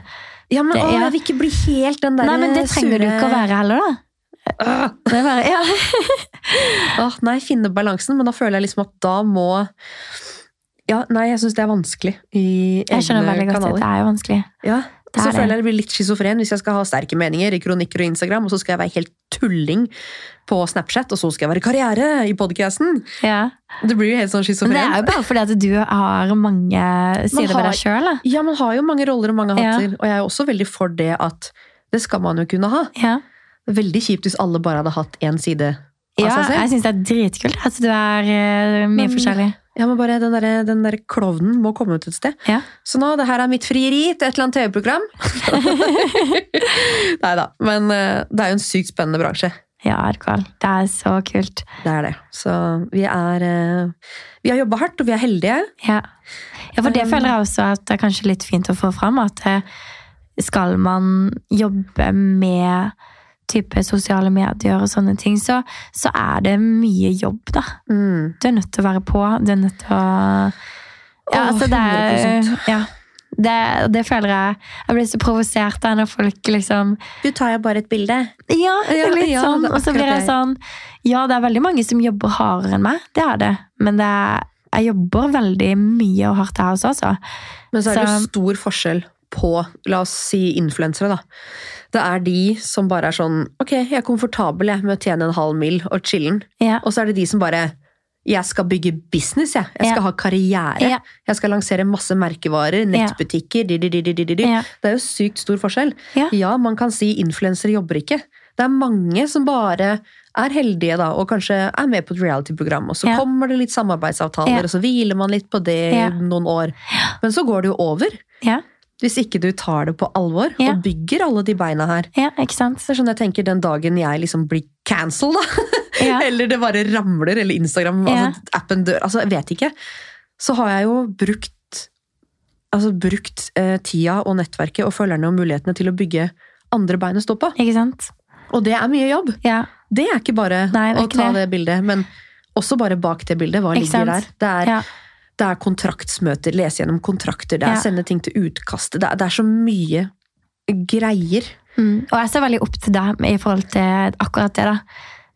Ja, men Det- å, jeg vil ikke bli helt den der Nei, men det trenger du ikke å være heller, da. Åh, Det er bare, ja. åh, nei, finne balansen, men da føler jeg liksom at da må Ja, nei, jeg syns det er vanskelig i Jeg skjønner veldig godt at det er jo vanskelig. Ja. Det Så er det. føler jeg det blir litt schizofren hvis jeg skal ha sterke meninger i kronikker og Instagram, og så skal jeg være helt tulling på Snapchat, og så skal jeg være karriere i podcasten. Ja. Det blir jo helt sånn Men det er jo bare fordi at du har mange sider har- ved deg sjøl. Ja, man har jo mange roller og mange Ja. hatter, og jeg er også veldig for det at det skal man jo kunne ha. Ja. Veldig kjipt hvis alle bare hadde hatt én side ja, jeg syns det er dritkult at du er eh, mye Men- forskjellig. Ja, men bare den der, den der klovnen må komme ut et sted. Ja. Så nå, det her er mitt frieri til et eller annet TV-program. Nei da, men eh, det er jo en sykt spennende bransje. Ja, Erkval. Det er så kult. Det er det. Så vi er eh, Vi har jobba hardt, og vi er heldige. Ja, ja for det Um, føler jeg også at det er kanskje litt fint å få fram. At skal man jobbe med type sosiale medier og sånne ting, så, så er det mye jobb, da. Mm. Du er nødt til å være på. Du er nødt til å Ja, altså det er ja. det, det føler jeg Jeg blir så provosert da når folk liksom Du tar jo bare et bilde. Ja, litt ja, sånn. Og så blir jeg sånn Ja, det er veldig mange som jobber hardere enn meg. Det er det. Men det er, jeg jobber veldig mye og hardt her også, altså. Men så er det jo stor forskjell på, la oss si influensere, da. Det er de som bare er sånn Ok, jeg er komfortabel jeg, med å tjene en halv mil og chillen. Ja. Og så er det de som bare jeg skal bygge business, jeg. Jeg skal Ja. ha karriere. Ja. Jeg skal lansere masse merkevarer, nettbutikker di, di, di. Ja. Det er jo sykt stor forskjell. Ja. man kan si influensere jobber ikke. Det er mange som bare er heldige da, og kanskje er med på et reality-program, og så Ja. kommer det litt samarbeidsavtaler, Ja. og så hviler man litt på det Ja. noen år. Men så går det jo over. Hvis ikke du tar det på alvor Ja. og bygger alle de beina her. ja, ikke sant? Det er sånn jeg tenker Den dagen jeg liksom blir cancelled, da. Ja. eller det bare ramler, eller Instagram, altså appen dør. Altså, jeg vet ikke. Så har jeg jo brukt altså brukt eh, tida og nettverket og følgerne og mulighetene til å bygge andre bein å stå på. Ikke sant? Og det er mye jobb. Ja. Det er ikke bare Nei, det er å ikke ta det. det bildet, men også bare bak det bildet. Hva ligger der? Det er. Det er kontraktsmøter, lese gjennom kontrakter, det er Ja. sende ting til utkastet. Det det er så mye greier. Mm. Og jeg ser veldig opp til deg i forhold til akkurat det. da.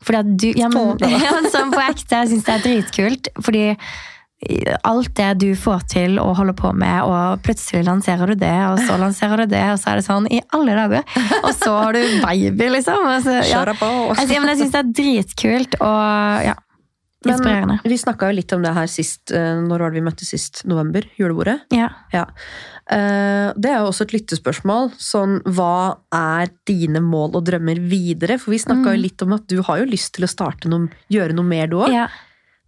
Fordi at du, ja, men, ja, på ekte, jeg syns det er dritkult. Fordi alt det du får til og holder på med, og plutselig lanserer du det, og så lanserer du det, og så er det sånn i alle dager. Og så har du baby, liksom. Altså, ja. Altså, ja, men jeg syns det er dritkult og ja. Men vi snakka jo litt om det her sist. eh, Når var det vi møttes sist? November? Julebordet? Ja. Ja. Eh, Det er jo også et lyttespørsmål. Sånn, hva er dine mål og drømmer videre? For vi snakka jo litt om at du har jo lyst til å starte noe, gjøre noe mer, du òg. Ja.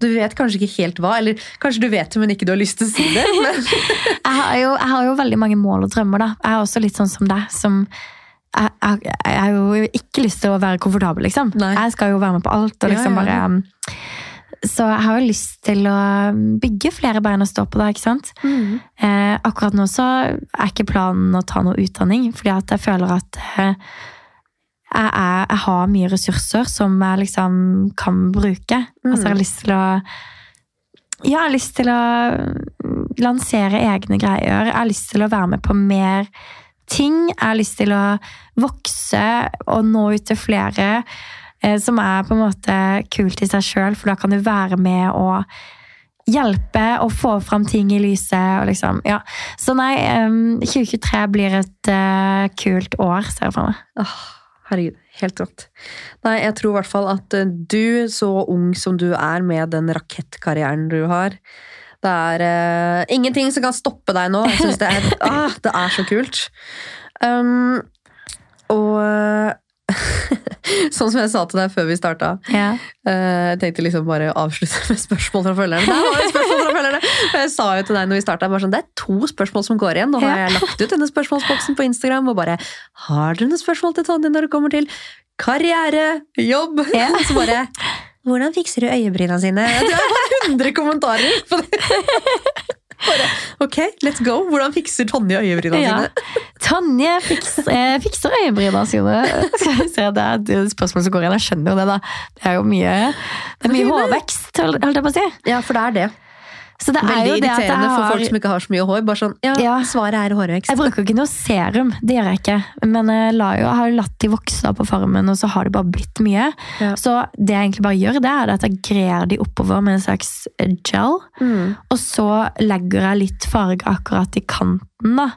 Du vet kanskje ikke helt hva, eller kanskje du vet det, men ikke du har lyst til å si det. Men, Jeg har, jo, jeg har jo veldig mange mål og drømmer. da. Jeg er også litt sånn som deg. som jeg, jeg, jeg har jo ikke lyst til å være komfortabel, liksom. Nei. Jeg skal jo være med på alt. og liksom bare... Så jeg har jo lyst til å bygge flere bein å stå på. da, ikke sant? Mm. Eh, akkurat nå så er ikke planen å ta noe utdanning, fordi at jeg føler at eh, jeg, er, jeg har mye ressurser som jeg liksom kan bruke. Altså jeg har lyst til å Ja, jeg har lyst til å lansere egne greier. Jeg har lyst til å være med på mer ting. Jeg har lyst til å vokse og nå ut til flere. Eh, Som er på en måte kult i seg sjøl, for da kan du være med og hjelpe og få fram ting i lyset. Og liksom, ja. Så nei, em, 2023 blir et eh, kult år, ser jeg for meg. Oh, herregud, helt rått. Nei, jeg tror i hvert fall at eh, du, så ung som du er med den rakettkarrieren du har Det er uh, ingenting som kan stoppe deg nå. Jeg synes det, er, ah, det er så kult. Um, og sånn som jeg sa til deg før vi starta Ja. Eh, Jeg tenkte liksom bare å avslutte med spørsmål fra følgerne. Der var det spørsmål fra følgerne! Og jeg sa jo til deg når vi startet, bare sånn, det er to spørsmål som går igjen. Nå har jeg lagt ut denne spørsmålsboksen på Instagram og bare Har dere noen spørsmål til Tonje når det kommer til karriere, jobb? Ja. Så bare Hvordan fikser du øyebryna sine? Det bare 100 kommentarer! på det. Bare, ok, let's go! Hvordan fikser Tonje øyebryna Ja. sine? Tonje fikser, eh, fikser øyebryna sine. Det er et spørsmål som går igjen. Jeg skjønner jo det, da. Det er jo mye, det er mye hårvekst, holdt jeg på å si. Ja, for det er det. Så det er Veldig jo det at jeg irriterende for folk som ikke har så mye hår. Bare sånn, ja, Ja. Svaret er hårvekst. Jeg bruker ikke noe serum, det gjør jeg ikke. Men jeg, la jo, jeg har jo latt de vokse på farmen, og så har det bare blitt mye. Ja. Så det jeg egentlig bare gjør, det er at jeg grer de oppover med en slags gel. Mm. Og så legger jeg litt farge akkurat i kanten, da.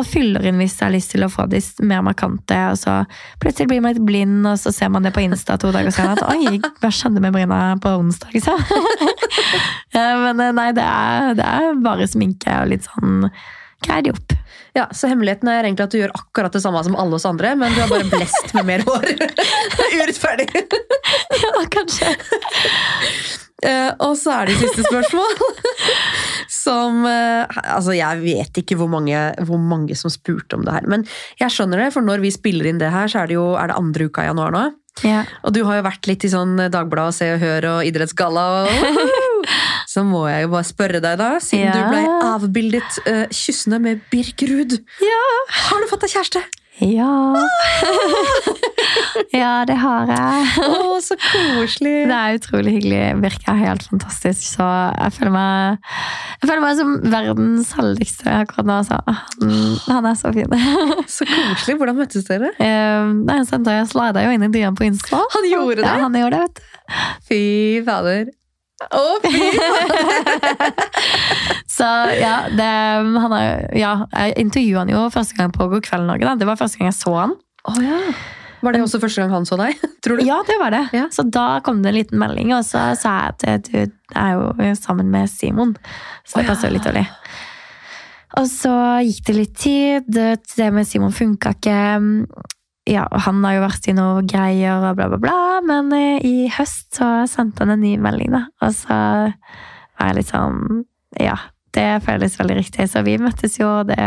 Og fyller inn hvis jeg har lyst til å få de mer markante. Og så plutselig blir man litt blind, og så ser man det på Insta to dager senere. At oi, hva skjedde med bryna på onsdag, liksom? Ja, Men eh, nei, det er, det er bare sminke og litt sånn Greier de opp. Ja, Så hemmeligheten er egentlig at du gjør akkurat det samme som alle oss andre, men du er bare blest med mer hår. Urettferdig. Ja, kanskje. Uh, og så er det siste spørsmål. Som eh, Altså, jeg vet ikke hvor mange, hvor mange som spurte om det her, men jeg skjønner det, for når vi spiller inn det her, så er det jo er det andre uka i januar nå. Ja. Og du har jo vært litt i sånn Dagbladet Se og Hør og Idrettsgalla. Og, så må jeg jo bare spørre deg, da, siden Ja. du ble avbildet uh, kyssende med Birk Ruud. Har du fått deg kjæreste? Ja. ja, det har jeg. Å, så koselig! Det er utrolig hyggelig. Virker helt fantastisk. Så jeg føler meg, jeg føler meg som verdens heldigste akkurat nå. Så han, er så fin. Så koselig. Hvordan møttes dere? Eh, Nei, Andreas slida jo inn i DM på Insta. Han gjorde det? Ja, han gjorde det, vet du. Fy fader. Å, fy Så ja, det, han er, ja jeg intervjuet han jo første gang på God kveld Norge. Da. Det var første gang jeg så han. Oh, ja. Var det også første gang han så deg? Tror du? Ja, det var det. Ja. Så da kom det en liten melding, og så sa jeg at du er jo sammen med Simon. Så det passer jo litt dårlig. Og så gikk det litt tid. Det med Simon funka ikke. Ja, han har jo vært i noe greier og bla, bla, bla. Men eh, i høst så sendte han en ny melding, da. Og så var jeg litt sånn Ja. Det føles veldig riktig. Så vi møttes jo, og det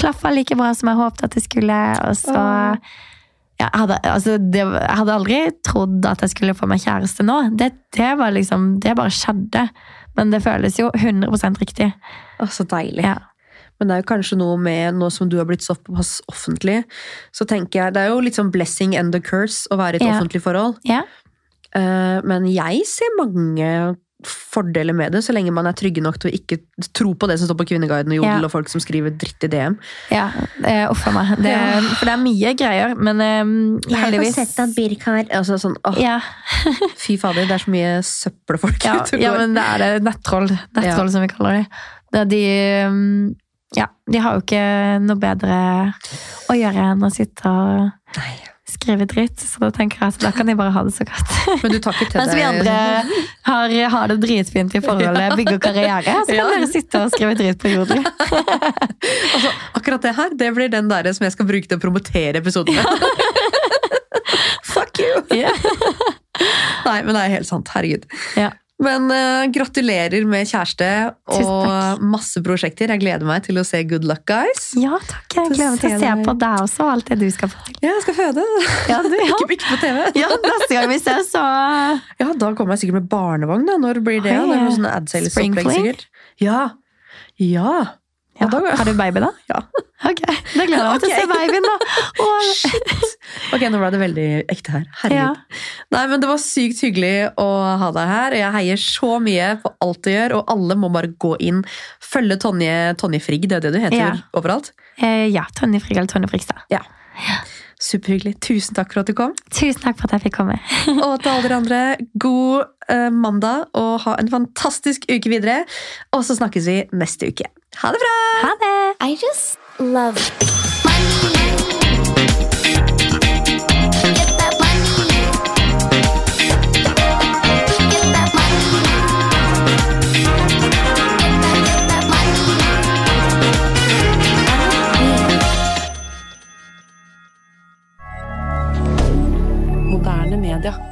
klaffa like bra som jeg håpet at det skulle. Og så ja, jeg, hadde, altså, det, jeg hadde aldri trodd at jeg skulle få meg kjæreste nå. Det, det var liksom, det bare skjedde. Men det føles jo 100% riktig. Å, så deilig. Ja. Men det er jo kanskje noe med, nå som du har blitt såpass offentlig, så tenker jeg Det er jo litt sånn blessing and the curse å være i et Ja. offentlig forhold. Ja. Eh, men jeg ser mange fordeler med det, så lenge man er trygge nok til å ikke tro på det som står på Kvinneguiden og Jodel, Ja. og folk som skriver dritt i DM. Ja, uff a meg. Det. For det er mye greier, men eh, heldigvis Birk har altså, sånn, åh, ja, Fy fader, det er så mye søppelfolk ja, ute og ja, men det er det. Nettroll, nettroll som vi kaller det. det er de, mm, ja, de har jo ikke noe bedre å gjøre enn å sitte og Nei. skrive dritt, så da tenker jeg at da kan de bare ha det så godt. Men du tar ikke til Mens vi andre har, har det dritfint i forholdet, bygger karriere, så kan Ja. dere sitte og skrive dritt på jodel. altså, Akkurat det her, det blir den der som jeg skal bruke til å promotere episoden med. Fuck you! Yeah. Nei, men det er helt sant. Herregud. Ja. Men uh, gratulerer med kjæreste og masse prosjekter. Jeg gleder meg til å se Good Luck Guys. ja, takk. Jeg gleder meg til å se på deg også, og alt det du skal få til. Ja, jeg skal føde. Ja, du, ja. Ikke, ikke på TV. ja, neste gang vi ses, så Ja, da kommer jeg sikkert med barnevogn. da. Når blir det? Oi, det er noe sånn adsales-opplegg, sikkert. Ja. Ja. Ja. Har du baby, da? Ja. Ok, Da gleder jeg meg til å se babyen, da. Åh. Ok, nå ble det veldig ekte her. Herregud. Nei, men Det var sykt hyggelig å ha deg her. Jeg heier så mye på alt du gjør, og alle må bare gå inn. Følge Tonje, Tonje Frigg, det er det du heter Ja. overalt. Eh, ja, Tonje Frigg eller Tonje Frigstad. Superhyggelig. Tusen takk for at du kom. Tusen takk for at jeg fikk komme. Og til alle dere andre, god eh, mandag, og ha en fantastisk uke videre. Og så snakkes vi neste uke. Ha det bra! Ha det! I just love money. moderne that